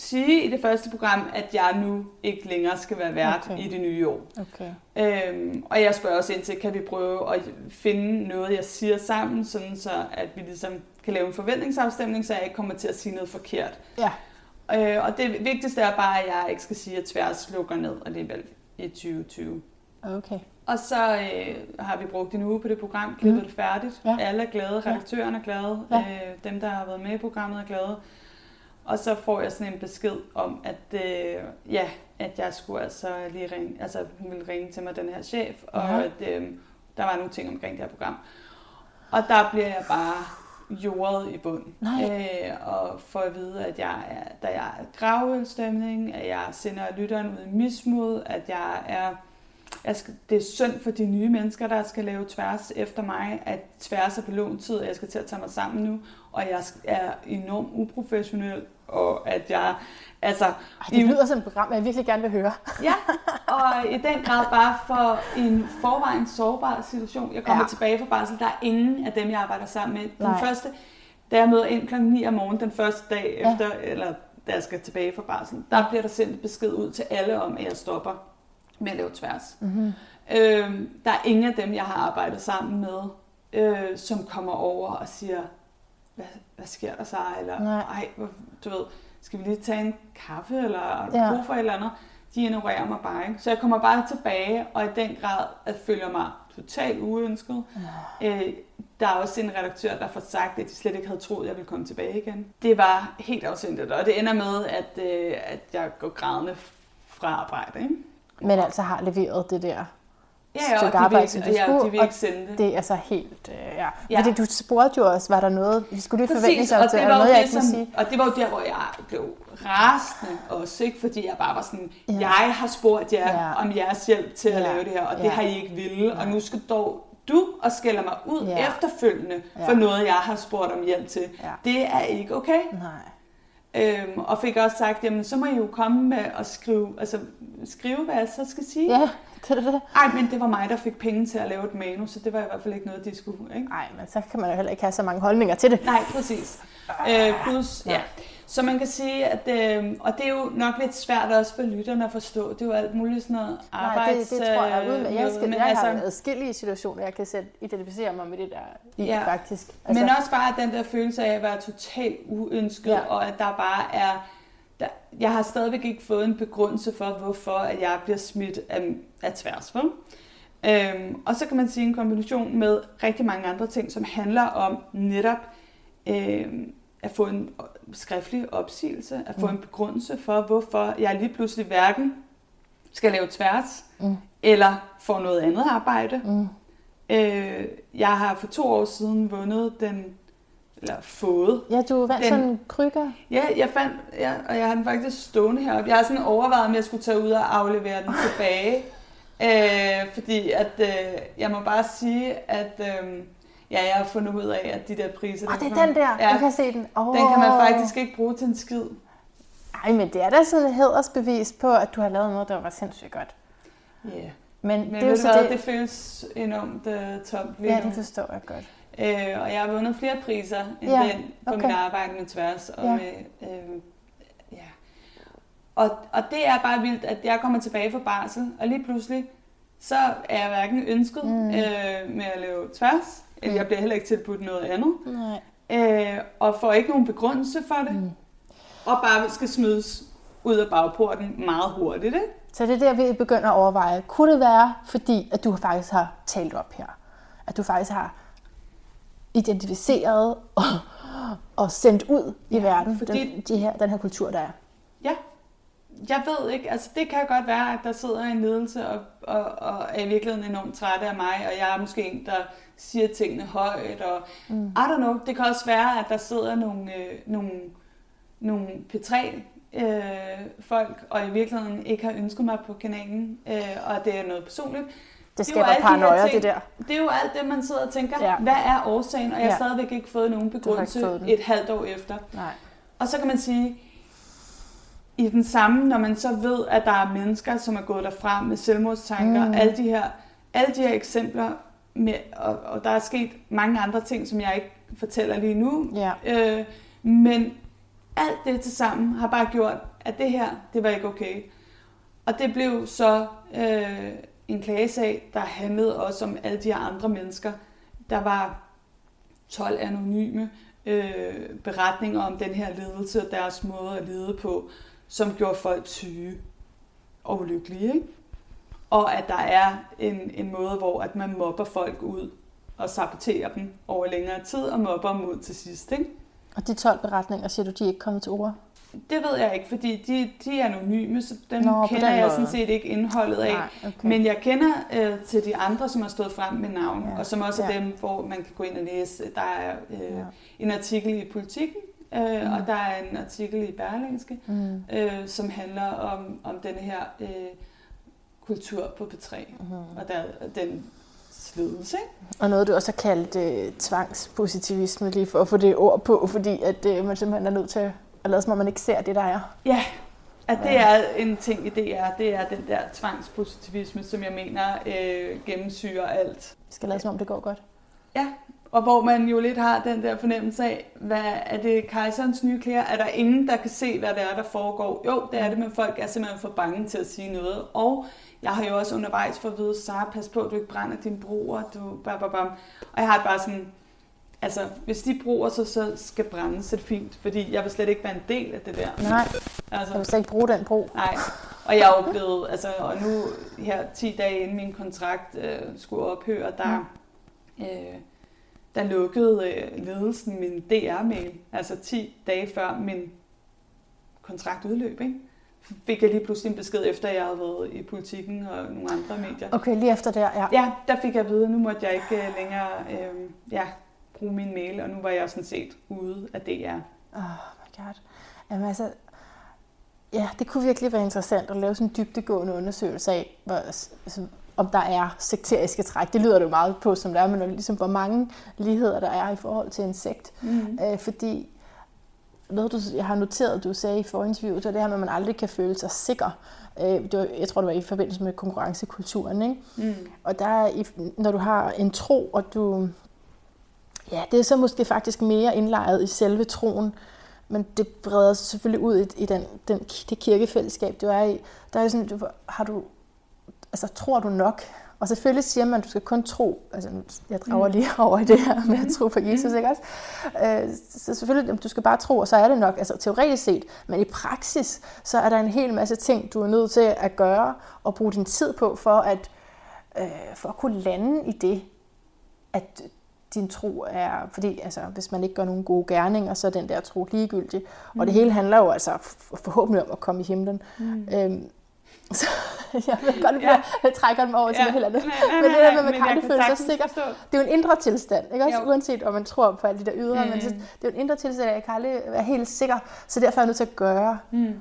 sige i det første program, at jeg nu ikke længere skal være vært Okay. i det nye år. Okay. Øhm, og jeg spørger også ind til, kan vi prøve at finde noget, jeg siger sammen, sådan så at vi ligesom kan lave en forventningsafstemning, så jeg ikke kommer til at sige noget forkert. Ja. Øh, og det vigtigste er bare, at jeg ikke skal sige, at tværs lukker ned alligevel i 2020. Okay. Og så øh, har vi brugt en uge på det program, klippet det færdigt. Ja. Alle er glade, redaktøren er glade, Ja. øh, dem, der har været med i programmet er glade. Og så får jeg sådan en besked om, at, øh, ja, at jeg skulle altså lige ringe, altså hun ville ringe til mig, den her chef, og Ja. at øh, der var nogle ting omkring det her program. Og der bliver jeg bare jordet i bund. Nej. Øh, og får at vide, at jeg er, der jeg er gravølstemning, at jeg sender lytteren ud i mismod, at jeg er jeg skal, det er synd for de nye mennesker, der skal lave tværs efter mig, at tværs er på låntid, og jeg skal til at tage mig sammen nu, og jeg er enormt uprofessionel, og at jeg, altså, Ej, det lyder som et program, jeg virkelig gerne vil høre. Ja, *laughs* og i den grad bare for en forvejen sårbar situation. Jeg kommer Ja. ja. tilbage fra barsel, der er ingen af dem, jeg arbejder sammen med. Den Nej. første, da jeg møder ind kl. 9 om morgenen, den første dag Ja. efter, eller da jeg skal tilbage fra barsel, der bliver der sendt besked ud til alle om, at jeg stopper med at lave tværs. Mm-hmm. Øhm, der er ingen af dem, jeg har arbejdet sammen med, øh, som kommer over og siger, hvad, hvad sker der så? Eller, Nej. ej, du ved, skal vi lige tage en kaffe, eller Ja. brug for et eller andet? De ignorerer mig bare, ikke? Så jeg kommer bare tilbage, og i den grad at føler mig totalt uønsket. Øh, der er også en redaktør, der får sagt, at de slet ikke havde troet, at jeg ville komme tilbage igen. Det var helt afsindigt, og det ender med, at, øh, at jeg går grædende fra arbejde. Ikke? Men altså har leveret det der Ja, ja, og stykke arbejde, ikke- som du ja, skulle. de vil ikke sende det. Det er altså helt, øh, ja. Ja. Fordi du spurgte jo også, var der noget, vi skulle lige forvente sig det var der noget, jeg det, ikke som, sige? og det var jo der, hvor jeg blev rasende også, ikke? fordi jeg bare var sådan, Ja. ja. jeg har spurgt jer Ja. ja. om jeres hjælp til at Ja. lave det her, og det Ja. har I ikke ville, Nej. og nu skal dog du og skælder mig ud Ja. ja. efterfølgende for Ja. noget, jeg har spurgt om hjælp til. Ja. Det er ikke okay. Nej. Øhm, og fik også sagt, jamen så må I jo komme med at skrive, altså skrive, hvad jeg så skal sige. Ja, *laughs* det er det. Ej, men det var mig, der fik penge til at lave et manus, så det var i hvert fald ikke noget, de skulle. Ikke? Nej, men så kan man jo heller ikke have så mange holdninger til det. Nej, præcis. Øh, plus, Ja. ja. Så man kan sige, at, øh, og det er jo nok lidt svært også for lytterne at forstå, det er jo alt muligt sådan noget Nej, arbejds... det, det tror jeg øh, ud med. Jeg, skal, men jeg har altså, adskillige situationer, jeg kan sætte, identificere mig med det der Ja. faktisk. altså, men også bare den der følelse af at være totalt uønsket, Ja. og at der bare er... Der, jeg har stadigvæk ikke fået en begrundelse for, hvorfor at jeg bliver smidt af, af tværs. Vel? Øhm, og så kan man sige en kombination med rigtig mange andre ting, som handler om netop øhm, at få en skriftlig opsigelse, at få Mm. en begrundelse for, hvorfor jeg lige pludselig hverken skal lave tværs, Mm. eller får noget andet arbejde. Mm. Øh, jeg har for to år siden vundet den, eller fået. Ja, du vandt Den- sådan en krykker. Ja, jeg fandt, ja, og jeg har den faktisk stående heroppe. Jeg har sådan overvejet, om jeg skulle tage ud og aflevere den tilbage. *laughs* Øh, fordi at, øh, jeg må bare sige, at øh, ja, jeg har fundet ud af, at de der priser... Åh, det kan er den der. Ja, Du kan se den. Oh. den kan man faktisk ikke bruge til en skid. Ej, men det er da sådan et hedersbevis på, at du har lavet noget, der var sindssygt godt. Yeah. Men, Men det er jo så det. det føles enormt uh, tomt lige Ja, det forstår jeg godt. Øh, og jeg har vundet flere priser end Ja, ja, den på okay. mit arbejde med tværs. Og, Ja. ja. med, øh, ja. og, og det er bare vildt, at jeg kommer tilbage fra barsel, og lige pludselig, så er jeg hverken ønsket Mm. øh, med at lave tværs, Mm. jeg bliver heller ikke tilbudt noget andet, Nej. øh, og får ikke nogen begrundelse for det, Mm. og bare skal smides ud af bagporten meget hurtigt. Ikke? Så det er der, vi begynder at overveje. Kunne det være, fordi at du faktisk har talt op her? At du faktisk har identificeret og, og sendt ud i Ja, verden, fordi- den, de her, den her kultur, der er. Ja, jeg ved ikke, altså det kan godt være, at der sidder en ledelse og, og, og er i virkeligheden enormt trætte af mig, og jeg er måske en, der siger tingene højt, og mm. I don't know, det kan også være, at der sidder nogle, øh, nogle, nogle P3 øh, folk, og i virkeligheden ikke har ønsket mig på kanalen, øh, og det er noget personligt. Det er skaber de her paranoia, ting. det der. Det er jo alt det, man sidder og tænker, Ja. hvad er årsagen, og jeg har Ja. stadigvæk ikke fået nogen begrundelse fået den. et halvt år efter. Nej. Og så kan man sige, i den samme, når man så ved, at der er mennesker, som er gået derfra med selvmordstanker, mm. alle, de her, alle de her eksempler, med, og, og der er sket mange andre ting, som jeg ikke fortæller lige nu, Ja. øh, men alt det til sammen har bare gjort, at det her, det var ikke okay. Og det blev så øh, en klagesag, der handlede også om alle de andre mennesker. Der var 12 anonyme øh, beretninger om den her ledelse og deres måde at lede på, som gjorde folk syge og ulykkelige. Ikke? Og at der er en, en måde, hvor at man mobber folk ud og saboterer dem over længere tid og mobber dem ud til sidst. Ikke? Og de 12 beretninger, siger du, de er ikke kommet til ord? Det ved jeg ikke, fordi de, de er anonyme, så dem Nå, kender den jeg måde. sådan set ikke indholdet af. Nej, okay. Men jeg kender øh, til de andre, som har stået frem med navn, Ja. og som også er Ja. dem, hvor man kan gå ind og læse. Der er øh, Ja. en artikel i Politiken, øh, Mm. og der er en artikel i Berlingske, Mm. øh, som handler om, om denne her øh, kultur på P3, Mm. og der, den sledelse. Ikke? Og noget, du også har kaldt øh, tvangspositivisme, lige for at få det ord på, fordi at øh, man simpelthen er nødt til at lade som om, man ikke ser det, der er. Ja, at det er en ting i DR, det er den der tvangspositivisme, som jeg mener øh, gennemsyrer alt. Vi skal lade som om, det går godt. Ja, og hvor man jo lidt har den der fornemmelse af, hvad er det kejserens nye klæder? Er der ingen, der kan se, hvad det er, der foregår? Jo, det er det, men folk er simpelthen for bange til at sige noget. Og jeg har jo også undervejs fået at vide, Sara, pas på, at du ikke brænder dine broer, du bam, bam, bam. Og jeg har det bare sådan, altså, hvis de broer så, så skal brændes, så det fint, fordi jeg vil slet ikke være en del af det der. Nej, Altså, jeg vil slet ikke bruge den bro. Nej, og jeg er jo blevet, altså, og nu her 10 dage inden min kontrakt øh, skulle ophøre, der, øh, der lukkede øh, ledelsen min DR-mail, altså 10 dage før min kontrakt udløb, ikke? Fik jeg lige pludselig en besked efter, jeg havde været i politikken og nogle andre medier. Okay, lige efter der, ja. Ja, der fik jeg at vide, at nu måtte jeg ikke øh, længere øh, ja, bruge min mail, og nu var jeg sådan set ude af DR. Oh my god. Jamen altså, ja, det kunne virkelig være interessant at lave sådan en dybdegående undersøgelse af, hvor, altså, om der er sekteriske træk. Det lyder det jo meget på, som det er, men ligesom, hvor mange ligheder der er i forhold til en sekt. Mm. Øh, fordi noget, du, jeg har noteret, du sagde i forinterviewet, så er det her med, at man aldrig kan føle sig sikker. Øh, det var, jeg tror, det var i forbindelse med konkurrencekulturen. Ikke? Mm. Og der er, når du har en tro, og du... Ja, det er så måske faktisk mere indlejret i selve troen, men det breder sig selvfølgelig ud i, i den, den, det kirkefællesskab, du er i. Der er sådan, du, har du, altså tror du nok? Og selvfølgelig siger man, at du skal kun tro, altså jeg drager Mm. lige *laughs* over i det her med at tro på Jesus, ikke også? Øh, Så selvfølgelig, du skal bare tro, og så er det nok, altså teoretisk set, men i praksis, så er der en hel masse ting, du er nødt til at gøre og bruge din tid på, for at, øh, for at kunne lande i det, at din tro er, fordi altså, hvis man ikke gør nogen gode gerninger, så er den der tro ligegyldig. Og det hele handler jo altså forhåbentlig om at komme i himlen. Mm. Øhm, så *laughs* jeg ved godt, at Ja. jeg trækker dem over til noget helt andet. Nej, nej, Men det der med, at man kan føle sig sikker. Det er jo en indre tilstand, ikke også? Jo. Uanset om man tror på alle de der ydre, mm. men så, det er jo en indre tilstand, at jeg kan aldrig være helt sikker, så derfor er jeg nødt til at gøre. Mm.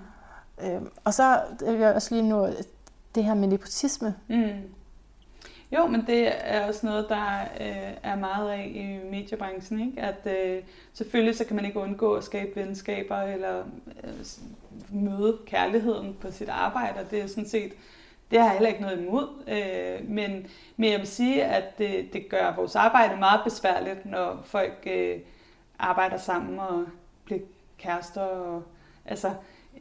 Øhm, og så vil jeg også lige nu det her med nepotisme. Mm. Jo, men det er også noget, der øh, er meget af i mediebranchen, ikke? At øh, selvfølgelig så kan man ikke undgå at skabe venskaber eller øh, møde kærligheden på sit arbejde, og det er sådan set, det har jeg heller ikke noget imod. Øh, men, men jeg vil sige, at det, det gør vores arbejde meget besværligt, når folk øh, arbejder sammen og bliver kærester. Og, altså,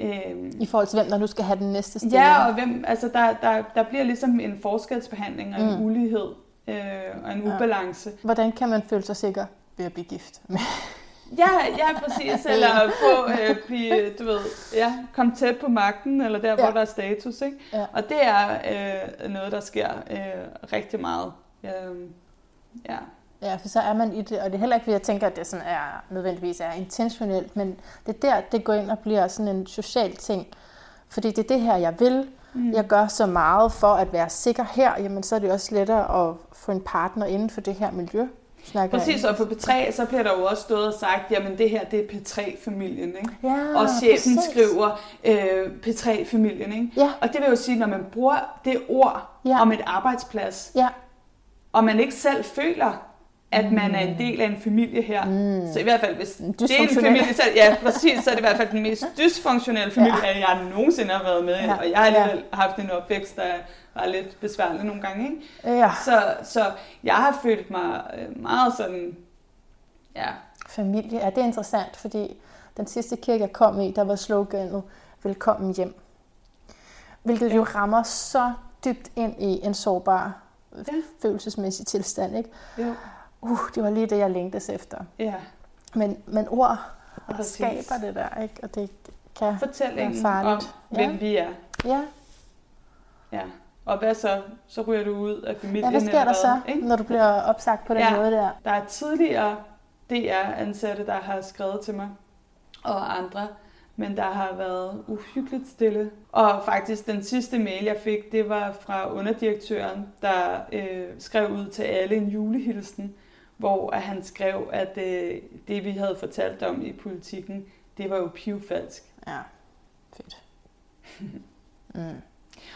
øh, I forhold til hvem, der nu skal have den næste stilling. Ja, og hvem, altså der, der, der bliver ligesom en forskelsbehandling og en Mm. ulighed øh, og en Ja. ubalance. Hvordan kan man føle sig sikker ved at blive gift? Ja, ja, præcis. *laughs* Eller få, øh, blive, du ved, ja, komme tæt på magten, eller der, hvor Ja. der er status. Ikke? Ja. Og det er øh, noget, der sker øh, rigtig meget. Øh, ja. Ja, for så er man i det, og det er heller ikke, fordi jeg tænker, at det sådan er, nødvendigvis er intentionelt, men det er der, det går ind og bliver sådan en social ting. Fordi det er det her, jeg vil. Mm. Jeg gør så meget for at være sikker her, jamen så er det også lettere at få en partner inden for det her miljø. Snakker Præcis, og på P3, så bliver der jo også stået og sagt, jamen det her, det er P3-familien, ikke? Ja, og chefen præcis. skriver øh, P3-familien, ikke? Ja. Og det vil jo sige, når man bruger det ord Ja. om et arbejdsplads, Ja, og man ikke selv føler, at man er en del af en familie her. Mm. Så i hvert fald, hvis det er en familie, så, ja, *laughs* præcis, så er det i hvert fald den mest dysfunktionelle familie, ja. jeg nogensinde har været med i. Ja. Og jeg har Ja. alligevel haft en opvækst, der var lidt besværlig nogle gange. Ikke? ja. Så, så jeg har følt mig øh, meget sådan, ja, Familie, ja, det er interessant, fordi den sidste kirke, jeg kom i, der var sloganet, velkommen hjem. Hvilket jo rammer så dybt ind i en sårbar Ja. følelsesmæssig tilstand. Ikke? jo, Uh, det var lige det, jeg længtes efter. ja. Men, men ord Præcis. skaber det der, ikke? og det kan Fortællingen være farligt. om, hvem Ja. vi er. Ja. Ja. Og hvad så? Så ryger du ud af familien. ja, hvad sker der så, Ikke? når du bliver opsagt på den Ja. måde der? Der er tidligere DR-ansatte, der har skrevet til mig, og andre, men der har været uhyggeligt stille. Og faktisk den sidste mail, jeg fik, det var fra underdirektøren, der øh, skrev ud til alle en julehilsen, hvor at han skrev, at øh, det, vi havde fortalt om i politikken, det var jo pivfalsk. Ja, fedt. *laughs* mm.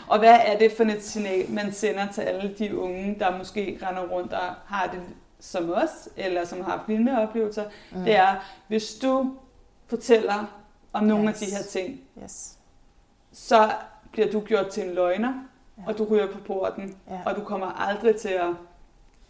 Og hvad er det for et signal, man sender til alle de unge, der måske render rundt og har det som os, eller som har haft lignende oplevelser? Mm. Det er, hvis du fortæller om nogle Yes. af de her ting, Yes. så bliver du gjort til en løgner, Ja. og du ryger på porten, Ja. og du kommer aldrig til at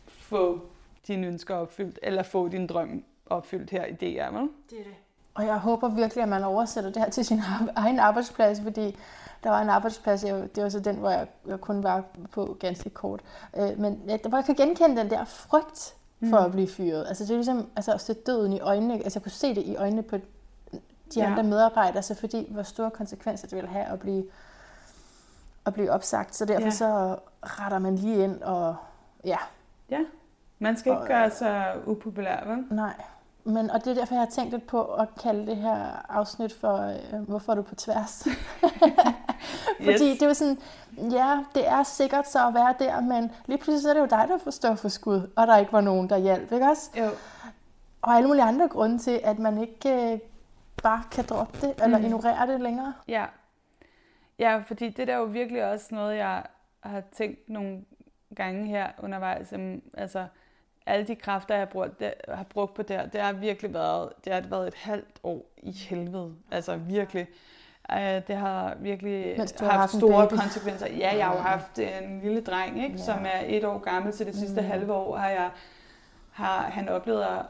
få dine ønsker opfyldt, eller få din drøm opfyldt her i DR, vel? Det er det. Og jeg håber virkelig, at man oversætter det her til sin egen arbejdsplads, fordi der var en arbejdsplads, jeg, det var så den, hvor jeg, jeg kun var på ganske kort. Øh, men jeg, hvor jeg kan genkende den der frygt for Mm. at blive fyret. Altså det er ligesom altså, at se døden i øjnene. Altså jeg kunne se det i øjnene på de Ja. andre medarbejdere, så fordi hvor store konsekvenser det vil have at blive, at blive opsagt. Så derfor Ja. så retter man lige ind og ja, Man skal ikke Og- gøre sig upopulær, vel? Nej, men, og det er derfor, jeg har tænkt lidt på at kalde det her afsnit for, øh, hvorfor er du på tværs? *laughs* Fordi Yes. det er jo sådan, ja, det er sikkert så at være der, men lige pludselig så er det jo dig, der får stå for skud, og der ikke var nogen, der hjalp, ikke også? Jo. Og alle mulige andre grunde til, at man ikke øh, bare kan droppe det, eller Mm. ignorere det længere. Ja. Ja, fordi det der er jo virkelig også noget, jeg har tænkt nogle gange her undervejs. Altså, alle de kræfter, jeg har brugt, det, har brugt på det her, det har virkelig været, det har været et halvt år i helvede. Altså virkelig. Uh, det har virkelig Mens du haft haft store baby. konsekvenser. Ja, jeg har jo haft en lille dreng, ikke, Ja. som er et år gammel, så det sidste Mm. halve år har jeg har han oplevet, at,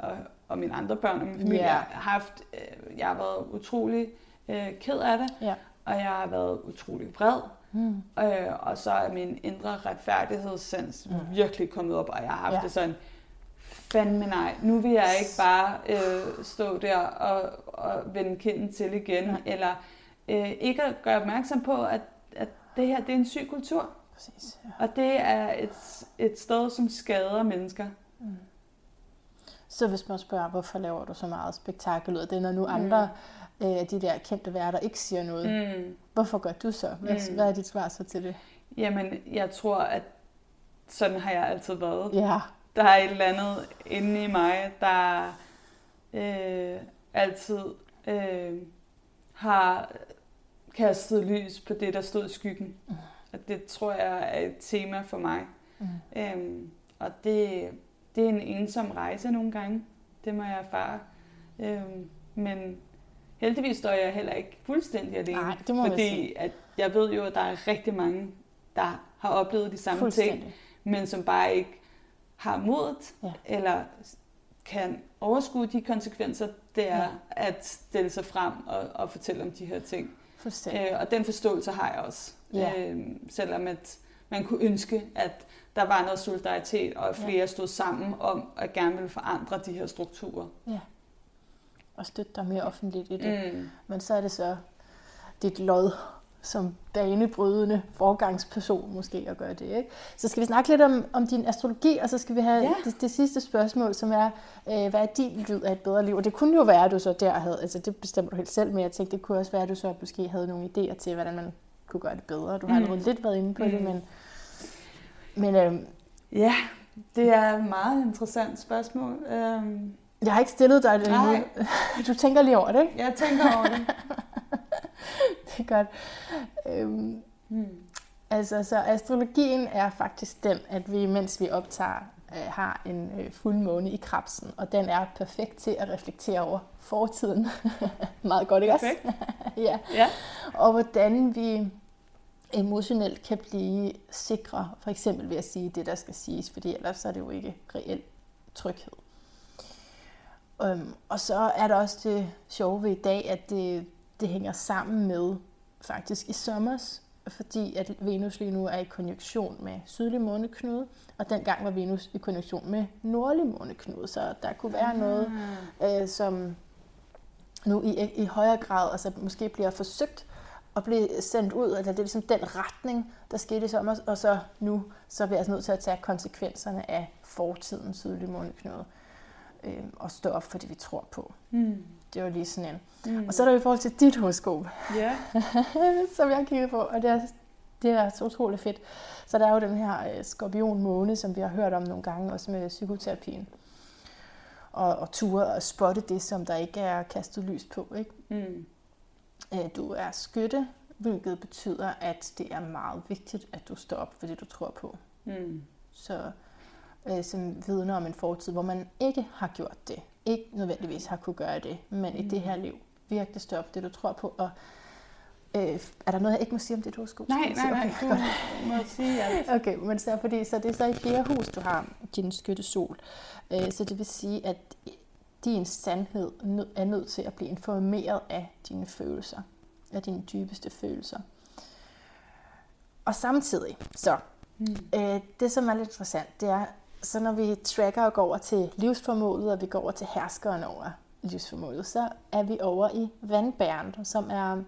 og mine andre børn og min familie Ja. har haft, øh, jeg har været utrolig øh, ked af det, Ja. og jeg har været utrolig vred. Mm. Øh, og så er min indre retfærdighedssans mm. virkelig kommet op, og jeg har haft ja. det sådan, fandme nej, nu vil jeg ikke bare øh, stå der og, og vende kinden til igen, eller øh, ikke at gøre opmærksom på, at, at det her det er en syg kultur, Præcis. Ja. og det er et, et sted, som skader mennesker. Så hvis man spørger, hvorfor laver du så meget spektakel ud af det, når nu andre øh, af de der kendte værter ikke siger noget? Mm. Hvorfor gør du så? Hvad, Mm. hvad er dit svar så til det? Jamen, jeg tror, at sådan har jeg altid været. Ja, Der er et eller andet inde i mig, der øh, altid øh, har kastet lys på det, der stod i skyggen. Mm. Og det tror jeg er et tema for mig. Mm. Øhm, og det, det er en ensom rejse nogle gange. Det må jeg erfare. Øhm, men heldigvis står jeg heller ikke fuldstændig alene. Nej, det må fordi at jeg ved jo, at der er rigtig mange, der har oplevet de samme ting men som bare ikke har modet, Ja. eller kan overskue de konsekvenser, det er Ja. ja. at stille sig frem og, og fortælle om de her ting. Øh, og den forståelse har jeg også. Ja. Øh, selvom at man kunne ønske, at der var noget solidaritet, og at Ja. flere stod sammen om at gerne ville forandre de her strukturer. Og støtte dig mere offentligt i det. Mm. Men så er det så dit lod, som banebrydende forgangsperson måske at gøre det. Ikke? Så skal vi snakke lidt om, om din astrologi, og så skal vi have Ja. det, det sidste spørgsmål, som er, øh, hvad er din lyd af et bedre liv? Og det kunne jo være, at du så der havde, altså det bestemmer du helt selv, men jeg tænkte, det kunne også være, at du så måske havde nogle idéer til, hvordan man kunne gøre det bedre. Du har Mm. allerede lidt været inde på det, Mm. men, men øh, Ja, det er et meget interessant spørgsmål. Øhm, jeg har ikke stillet dig det endnu. *laughs* Du tænker lige over det, ikke? jeg tænker over det. *laughs* Er godt. Øhm, Hmm. Altså, så astrologien er faktisk den, at vi, mens vi optager, øh, har en øh, fuldmåne i krabsen, og den er perfekt til at reflektere over fortiden. *laughs* Meget godt, ikke også? Perfekt. *laughs* ja. Ja. Og hvordan vi emotionelt kan blive sikre, for eksempel ved at sige det, der skal siges, fordi ellers er det jo ikke reel tryghed. Um, og så er der også det sjove ved i dag, at det, det hænger sammen med faktisk i sommers, fordi at Venus lige nu er i konjunktion med sydlig måneknude, og dengang var Venus i konjunktion med nordlig måneknude, så der kunne være noget, øh, som nu i, i højere grad altså måske bliver forsøgt at blive sendt ud, eller det er ligesom den retning, der skete i sommer, og så nu så er vi altså nødt til at tage konsekvenserne af fortidens sydlige måneknude øh, og stå op for det, vi tror på. Hmm. Det var lige sådan en. Hmm. Og så er der i forhold til dit horoskop, Ja. *laughs* som jeg har kigget på, og det er, det er så utroligt fedt. Så der er jo den her øh, skorpion-måne, som vi har hørt om nogle gange, også med psykoterapien. Og, og ture og spotte det, som der ikke er kastet lys på. Ikke? Hmm. Øh, Du er skytte, hvilket betyder, at det er meget vigtigt, at du står op for det, du tror på. Hmm. Så øh, som vidner om en fortid, hvor man ikke har gjort det. Ikke nødvendigvis har kunne gøre det, men i det her liv virkelig stå op det, du tror på. Og øh, er der noget, jeg ikke må sige om dit horoskop? Nej, Skal nej, jeg nej. Du Okay, må sige alt. *laughs* Okay, men så, fordi, så det er så i fjerde hus, du har din skytte sol. Øh, så det vil sige, at din sandhed er nødt til at blive informeret af dine følelser, af dine dybeste følelser. Og samtidig, så Hmm. øh, det som er lidt interessant, det er, så når vi tracker og går over til livsformålet, og vi går over til herskeren over livsformålet, så er vi over i vandbæren, som er,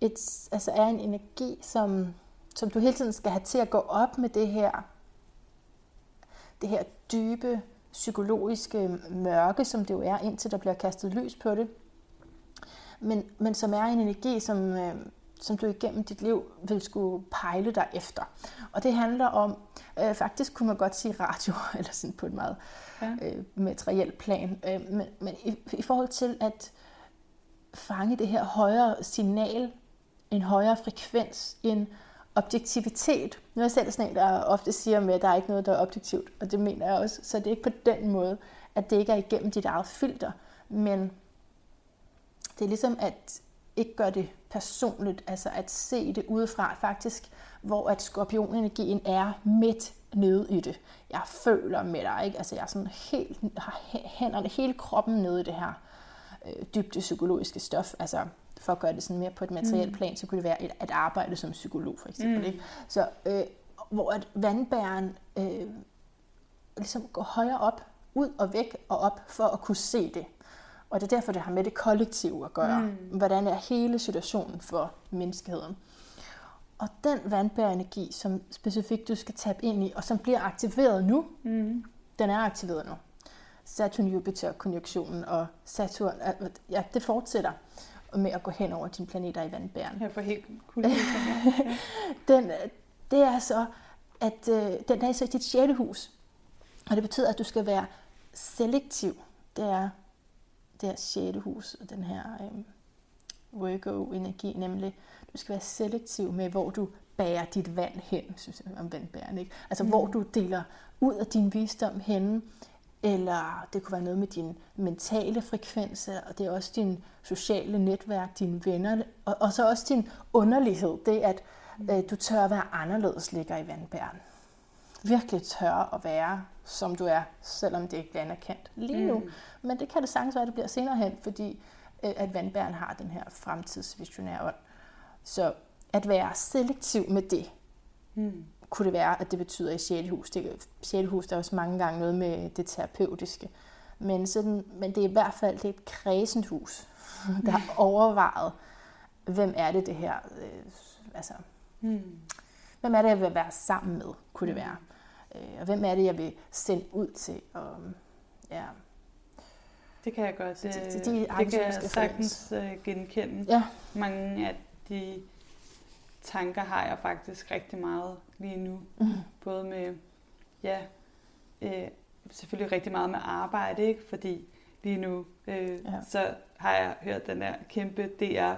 et, altså er en energi, som, som du hele tiden skal have til at gå op med det her, det her dybe psykologiske mørke, som det jo er, indtil der bliver kastet lys på det. Men, men som er en energi, som, øh, som du igennem dit liv vil skulle pejle dig efter. Og det handler om, øh, faktisk kunne man godt sige radio, *laughs* eller sådan på et meget Ja. øh, materielt plan, øh, men, men i, i forhold til at fange det her højere signal, en højere frekvens, en objektivitet. Nu er jeg selv sådan en, der ofte siger med, at der er ikke noget, der er objektivt, og det mener jeg også. Så det er ikke på den måde, at det ikke er igennem dit eget filter, men det er ligesom at ikke gøre det personligt, altså at se det udefra faktisk, hvor at skorpionenergien er midt nede i det. Jeg føler med dig, ikke? Altså jeg er sådan helt, har hæ- hænderne, hele kroppen nede i det her øh, dybde psykologiske stof. Altså for at gøre det sådan mere på et materielt plan, så kunne det være et, at arbejde som psykolog for eksempel. Mm. Ikke? Så øh, hvor at vandbæren øh, ligesom går højere op, ud og væk og op for at kunne se det. Og det er derfor, det har med det kollektive at gøre. Mm. Hvordan er hele situationen for menneskeheden? Og den vandbærenergi, som specifikt du skal tabe ind i, og som bliver aktiveret nu, Mm. den er aktiveret nu. Saturn-Jupiter-konjunktionen og Saturn, ja, det fortsætter med at gå hen over dine planeter i vandbæren. Jeg får helt. Ja. *laughs* Den, det er så, at øh, den er så i dit sjette hus. Og det betyder, at du skal være selektiv. Det er det her sjette hus, og den her øh, Virgo-energi, nemlig du skal være selektiv med, hvor du bærer dit vand hen, synes jeg om vandbæren, ikke? Altså, mm. hvor du deler ud af din visdom henne, eller det kunne være noget med din mentale frekvens, og det er også din sociale netværk, dine venner, og, og så også din underlighed, det at øh, du tør at være anderledes ligger i vandbæren. Virkelig tør at være, som du er, selvom det ikke bliver anerkendt lige nu. Mm. Men det kan det sagtens være, at det bliver senere hen, fordi øh, at vandbæren har den her fremtidsvisionære ånd. Så at være selektiv med det, Mm. kunne det være, at det betyder i 6. hus. Det, 6. hus, der er også mange gange noget med det terapeutiske. Men, sådan, men det er i hvert fald det er et kredsent hus, *laughs* der har overvejet hvem er det det her, øh, altså, Mm. hvem er det, jeg vil være sammen med, kunne det være. Øh, og hvem er det, jeg vil sende ud til. Og, ja, Det kan jeg godt. Det, de- det, de- det, de det kan jeg sagtens øh, genkende. ja, Mange af de tanker har jeg faktisk rigtig meget lige nu. mm. Både med, ja, øh, selvfølgelig rigtig meget med arbejde, ikke? Fordi lige nu, øh, Ja. så har jeg hørt den der kæmpe DR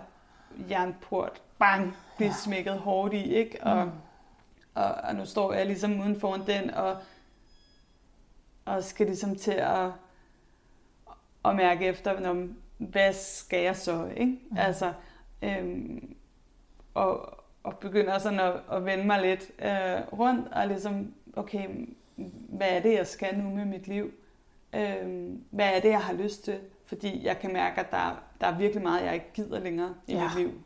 jernport, bang, blive ja. smækket hårdt i, ikke? Og, Mm. Og, og nu står jeg ligesom uden foran den, og, og skal ligesom til at, at mærke efter, når, hvad skal jeg så, ikke? Mm. Altså, øhm, og, og begynder sådan at, at vende mig lidt øh, rundt, og ligesom, okay, hvad er det, jeg skal nu med mit liv? Øhm, hvad er det, jeg har lyst til? Fordi jeg kan mærke, at der, der er virkelig meget, jeg ikke gider længere i Ja. mit liv.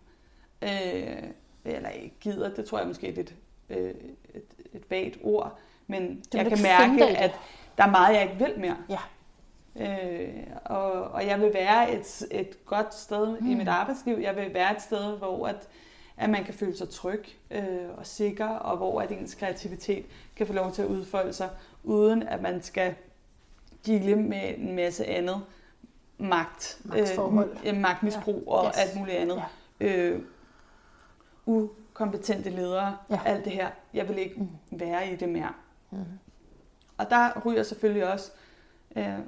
Øh, eller ikke gider, det tror jeg måske er lidt øh, et, et vagt ord, men jeg kan mærke, at der er meget, jeg ikke vil mere. Ja. Øh, og, og jeg vil være et, et godt sted mm. i Mm. mit arbejdsliv. Jeg vil være et sted, hvor at, at man kan føle sig tryg øh, og sikker, og hvor at ens kreativitet kan få lov til at udfolde sig, uden at man skal deale med en masse andet magt, Magtforhold. øh, magtmisbrug ja. og Yes. alt muligt andet. Ja. Øh, ukompetente ledere, Ja. alt det her. Jeg vil ikke Mm. være i det mere. Mm. Og der ryger selvfølgelig også øh,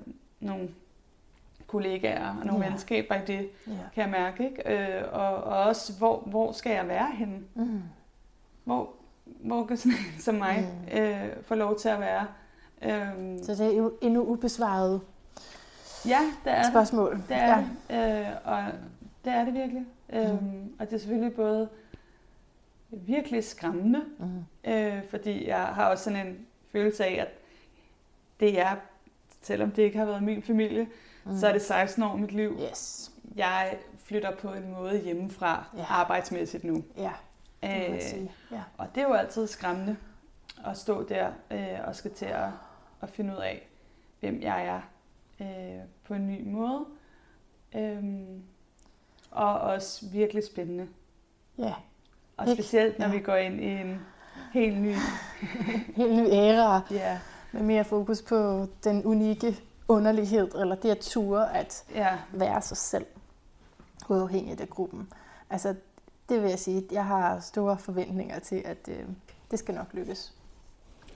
nogle kollegaer og nogle Ja. venskaber i det, Ja. kan jeg mærke. Ikke? Øh, og, og også, hvor, hvor skal jeg være henne? Mm. Hvor, hvor kan sådan en som mig Mm. øh, få lov til at være? Øhm, Så det er jo endnu ubesvaret ja, det er det. spørgsmål. Det er ja. det. Øh, og det er det virkelig. Øhm, og det er selvfølgelig både virkelig skræmmende, Mm. øh, fordi jeg har også sådan en følelse af, at det er, selvom det ikke har været min familie, Mm. så er det 16 år af mit liv. Yes. Jeg flytter på en måde hjemmefra Ja. arbejdsmæssigt nu. Ja, det man Øh, sige. Ja. og det er jo altid skræmmende at stå der øh, og skal til at, at finde ud af, hvem jeg er øh, på en ny måde. Øhm, og også virkelig spændende. ja. Og specielt når Ja. vi går ind i en helt ny... *laughs* Helt ny æra Ja, med mere fokus på den unikke underlighed, eller det at ture at ja, være sig selv, uafhængigt af gruppen. Altså, det vil jeg sige, jeg har store forventninger til, at øh, det skal nok lykkes.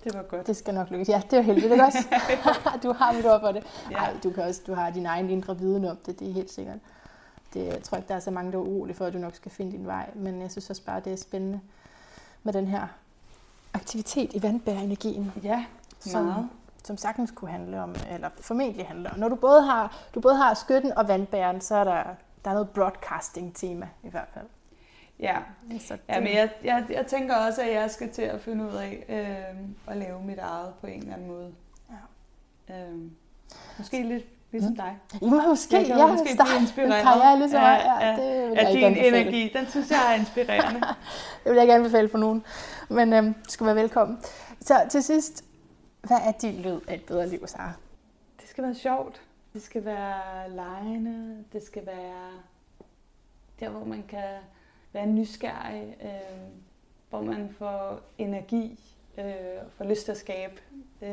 det var godt. Det skal nok lykkes. Ja, det er heldigt, ikke også? *laughs* *laughs* du har mit ord for det. Ja. Nej, du, kan også, du har din egen indre viden om det, det er helt sikkert. Det, jeg tror ikke, der er så mange, der er urolige for, at du nok skal finde din vej. Men jeg synes også bare, det er spændende med den her aktivitet i vandbærenergien, Ja, som, meget. som sagtens kunne handle om, eller formentlig handle om. Når du både har, du både har skytten og vandbæren, så er der, der er noget broadcasting-tema i hvert fald. Ja, Så det, ja men jeg, jeg, jeg tænker også, at jeg skal til at finde ud af øh, at lave mit eget på en eller anden måde. Ja. Øh, måske lidt ligesom dig. Må måske, Jeg kan ja, måske start blive inspireret karriere ligesom mig. Ja, af- det vil At jeg din anbefale. energi, den synes jeg er inspirerende. *laughs* Det vil jeg ikke anbefale for nogen. Men øhm, du skal være velkommen. Så til sidst, hvad er din lyd af et bedre liv, Sara? Det skal være sjovt. Det skal være lejende. Det skal være der, hvor man kan være nysgerrig. Øh, hvor man får energi. Øh, får lyst til at skabe. Øh,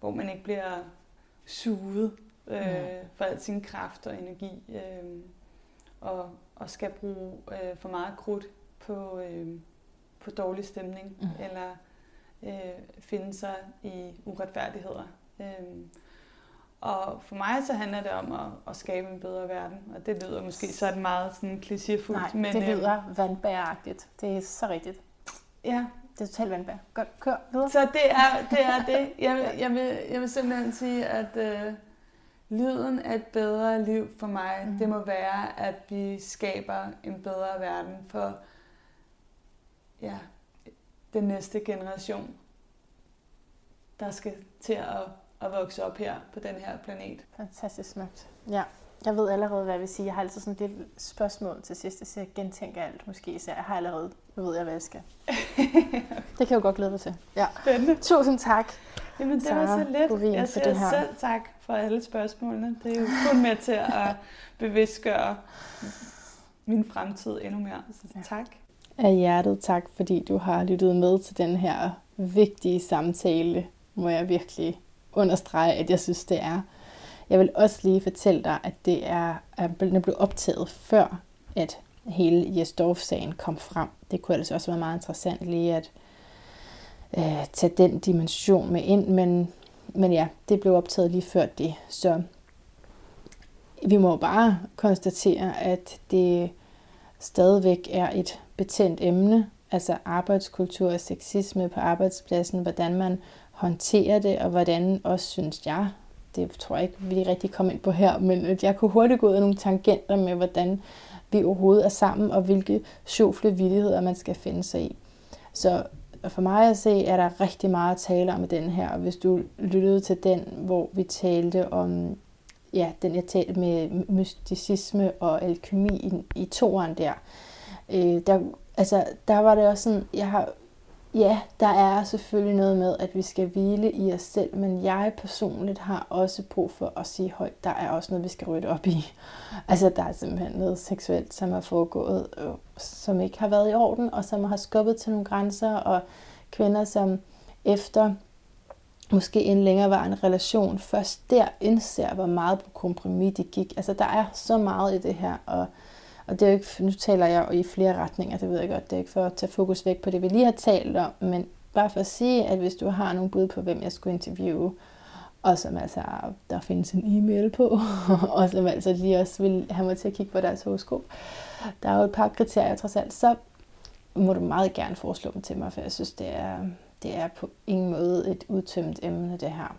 hvor man ikke bliver suget øh, Mm. for al sin kraft og energi. Øh, og, og skal bruge øh, for meget krudt på, øh, på dårlig stemning. Mm. Eller øh, finde sig i uretfærdigheder. Øhm, og for mig så handler det om at, at skabe en bedre verden, og det lyder måske sådan meget sådan klichéfuldt, Nej, men det øhm, lyder vandbæragtigt. Det er så rigtigt. ja, Det er totalt vandbær. Godt, kør videre. så det er det. Er det. Jeg, vil, jeg, vil, jeg vil simpelthen sige, at øh, lyden af et bedre liv for mig, mm. det må være, at vi skaber en bedre verden for ja, den næste generation, der skal til at, at vokse op her på den her planet. Fantastisk smukt. Ja, jeg ved allerede, hvad jeg vil sige. Jeg har altid sådan et lille spørgsmål til sidst. Jeg siger, jeg gentænker alt måske, så jeg har allerede, nu ved jeg, hvad jeg skal. *laughs* det kan jeg jo godt glæde mig til. Ja. Spændende. Tusind tak. Jamen, det var Sara så let. Bovin Jeg siger det her. selv tak for alle spørgsmålene. Det er jo kun med til at *laughs* bevidstgøre min fremtid endnu mere. Så ja. tak. Af hjertet tak, fordi du har lyttet med til den her vigtige samtale, må jeg virkelig understrege, at jeg synes, det er. Jeg vil også lige fortælle dig, at det er, at den blev optaget før, at hele Jesdorf-sagen kom frem. Det kunne altså også være meget interessant lige at øh, tage den dimension med ind, men, men ja, det blev optaget lige før det. Så vi må bare konstatere, at det stadigvæk er et betændt emne, altså arbejdskultur og sexisme på arbejdspladsen, hvordan man håndterer det, og hvordan også synes jeg, det tror jeg ikke, vi rigtig kommer ind på her, men jeg kunne hurtigt gå ud af nogle tangenter med, hvordan vi overhovedet er sammen, og hvilke sjofle vildigheder man skal finde sig i. Så for mig at se, er der rigtig meget at tale om i den her. Hvis du lyttede til den, hvor vi talte om, ja, den jeg talte med mysticisme og alkemi i, i toeren der, øh, der, altså, der var det også sådan, jeg har Ja, der er selvfølgelig noget med, at vi skal hvile i os selv, men jeg personligt har også brug for at sige højt, der er også noget, vi skal rydde op i. Altså, der er simpelthen noget seksuelt, som er foregået, øh, som ikke har været i orden, og som har skubbet til nogle grænser, og kvinder, som efter måske en længerevarende relation, først der indser, hvor meget på kompromis de gik. Altså, der er så meget i det her, og og det er jo ikke, nu taler jeg jo i flere retninger, det ved jeg godt, det er ikke for at tage fokus væk på det, vi lige har talt om, men bare for at sige, at hvis du har nogle bud på, hvem jeg skulle interviewe, og som altså, der findes en e-mail på, *laughs* og som altså lige også vil have mig til at kigge på deres horoskop. Der er jo et par kriterier trods alt, så må du meget gerne foreslå dem til mig, for jeg synes, det er, det er på ingen måde et udtømt emne, det her.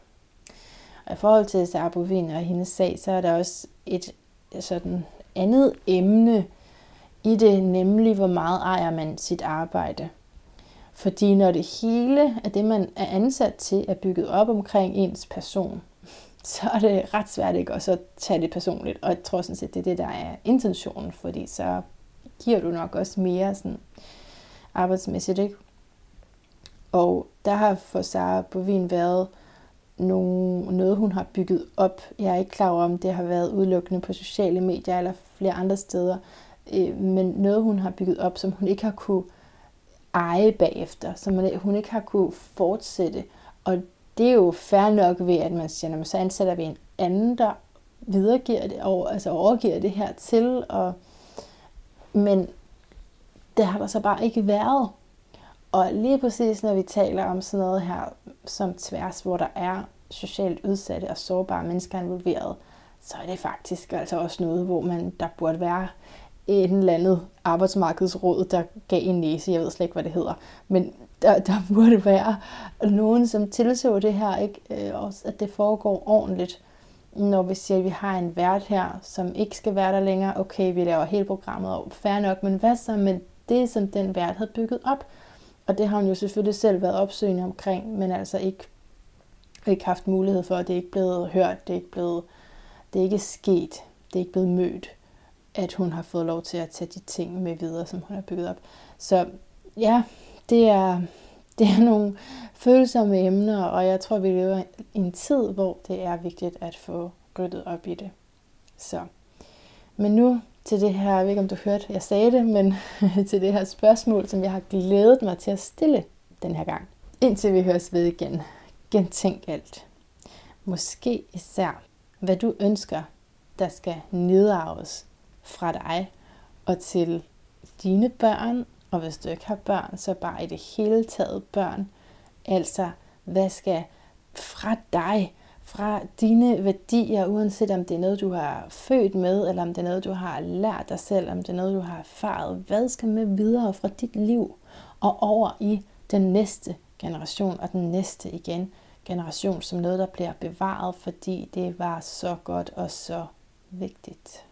Og i forhold til Sarah Bovin og hendes sag, så er der også et sådan andet emne i det, nemlig hvor meget ejer man sit arbejde. Fordi når det hele af det, man er ansat til, er bygget op omkring ens person, *laughs* så er det ret svært ikke også så tage det personligt. Og jeg tror sådan set, det er det, der er intentionen, fordi så giver du nok også mere sådan arbejdsmæssigt. Ikke? Og der har for Sara Bovin været nogle, noget, hun har bygget op. Jeg er ikke klar over, om det har været udelukkende på sociale medier eller flere andre steder, øh, men noget, hun har bygget op, som hun ikke har kunne eje bagefter, som hun ikke har kunne fortsætte. Og det er jo fair nok ved, at man siger, at så ansætter vi en anden, der videregiver det, og, altså overgiver det her til, og, men det har der så bare ikke været. Og lige præcis når vi taler om sådan noget her som tværs, hvor der er socialt udsatte og sårbare mennesker involveret, så er det faktisk altså også noget, hvor man der burde være et eller andet arbejdsmarkedsråd, der gav en næse. Jeg ved slet ikke, hvad det hedder. Men der, der burde være nogen, som tilså det her, ikke? Øh, også, at det foregår ordentligt. Når vi siger, at vi har en vært her, som ikke skal være der længere, okay, vi laver hele programmet, op, fair nok, men hvad så med det, som den vært havde bygget op? Og det har hun jo selvfølgelig selv været opsøgende omkring, men altså ikke, ikke haft mulighed for, at det er ikke blevet hørt, det er ikke blevet, det er ikke sket, det er ikke blevet mødt, at hun har fået lov til at tage de ting med videre, som hun har bygget op. Så ja, det er, *laughs* det er nogle følsomme emner, og jeg tror, vi lever i en tid, hvor det er vigtigt at få ryddet op i det. Så. Men nu til det her, jeg ved ikke om du hørte, jeg sagde det, men *laughs* til det her spørgsmål, som jeg har glædet mig til at stille den her gang. Indtil vi høres ved igen. Gentænk alt. Måske især, hvad du ønsker, der skal nedarves fra dig og til dine børn, og hvis du ikke har børn, så bare i det hele taget børn. Altså, hvad skal fra dig fra dine værdier, uanset om det er noget, du har født med, eller om det er noget, du har lært dig selv, om det er noget, du har erfaret. Hvad skal med videre fra dit liv og over i den næste generation og den næste igen generation som noget, der bliver bevaret, fordi det var så godt og så vigtigt.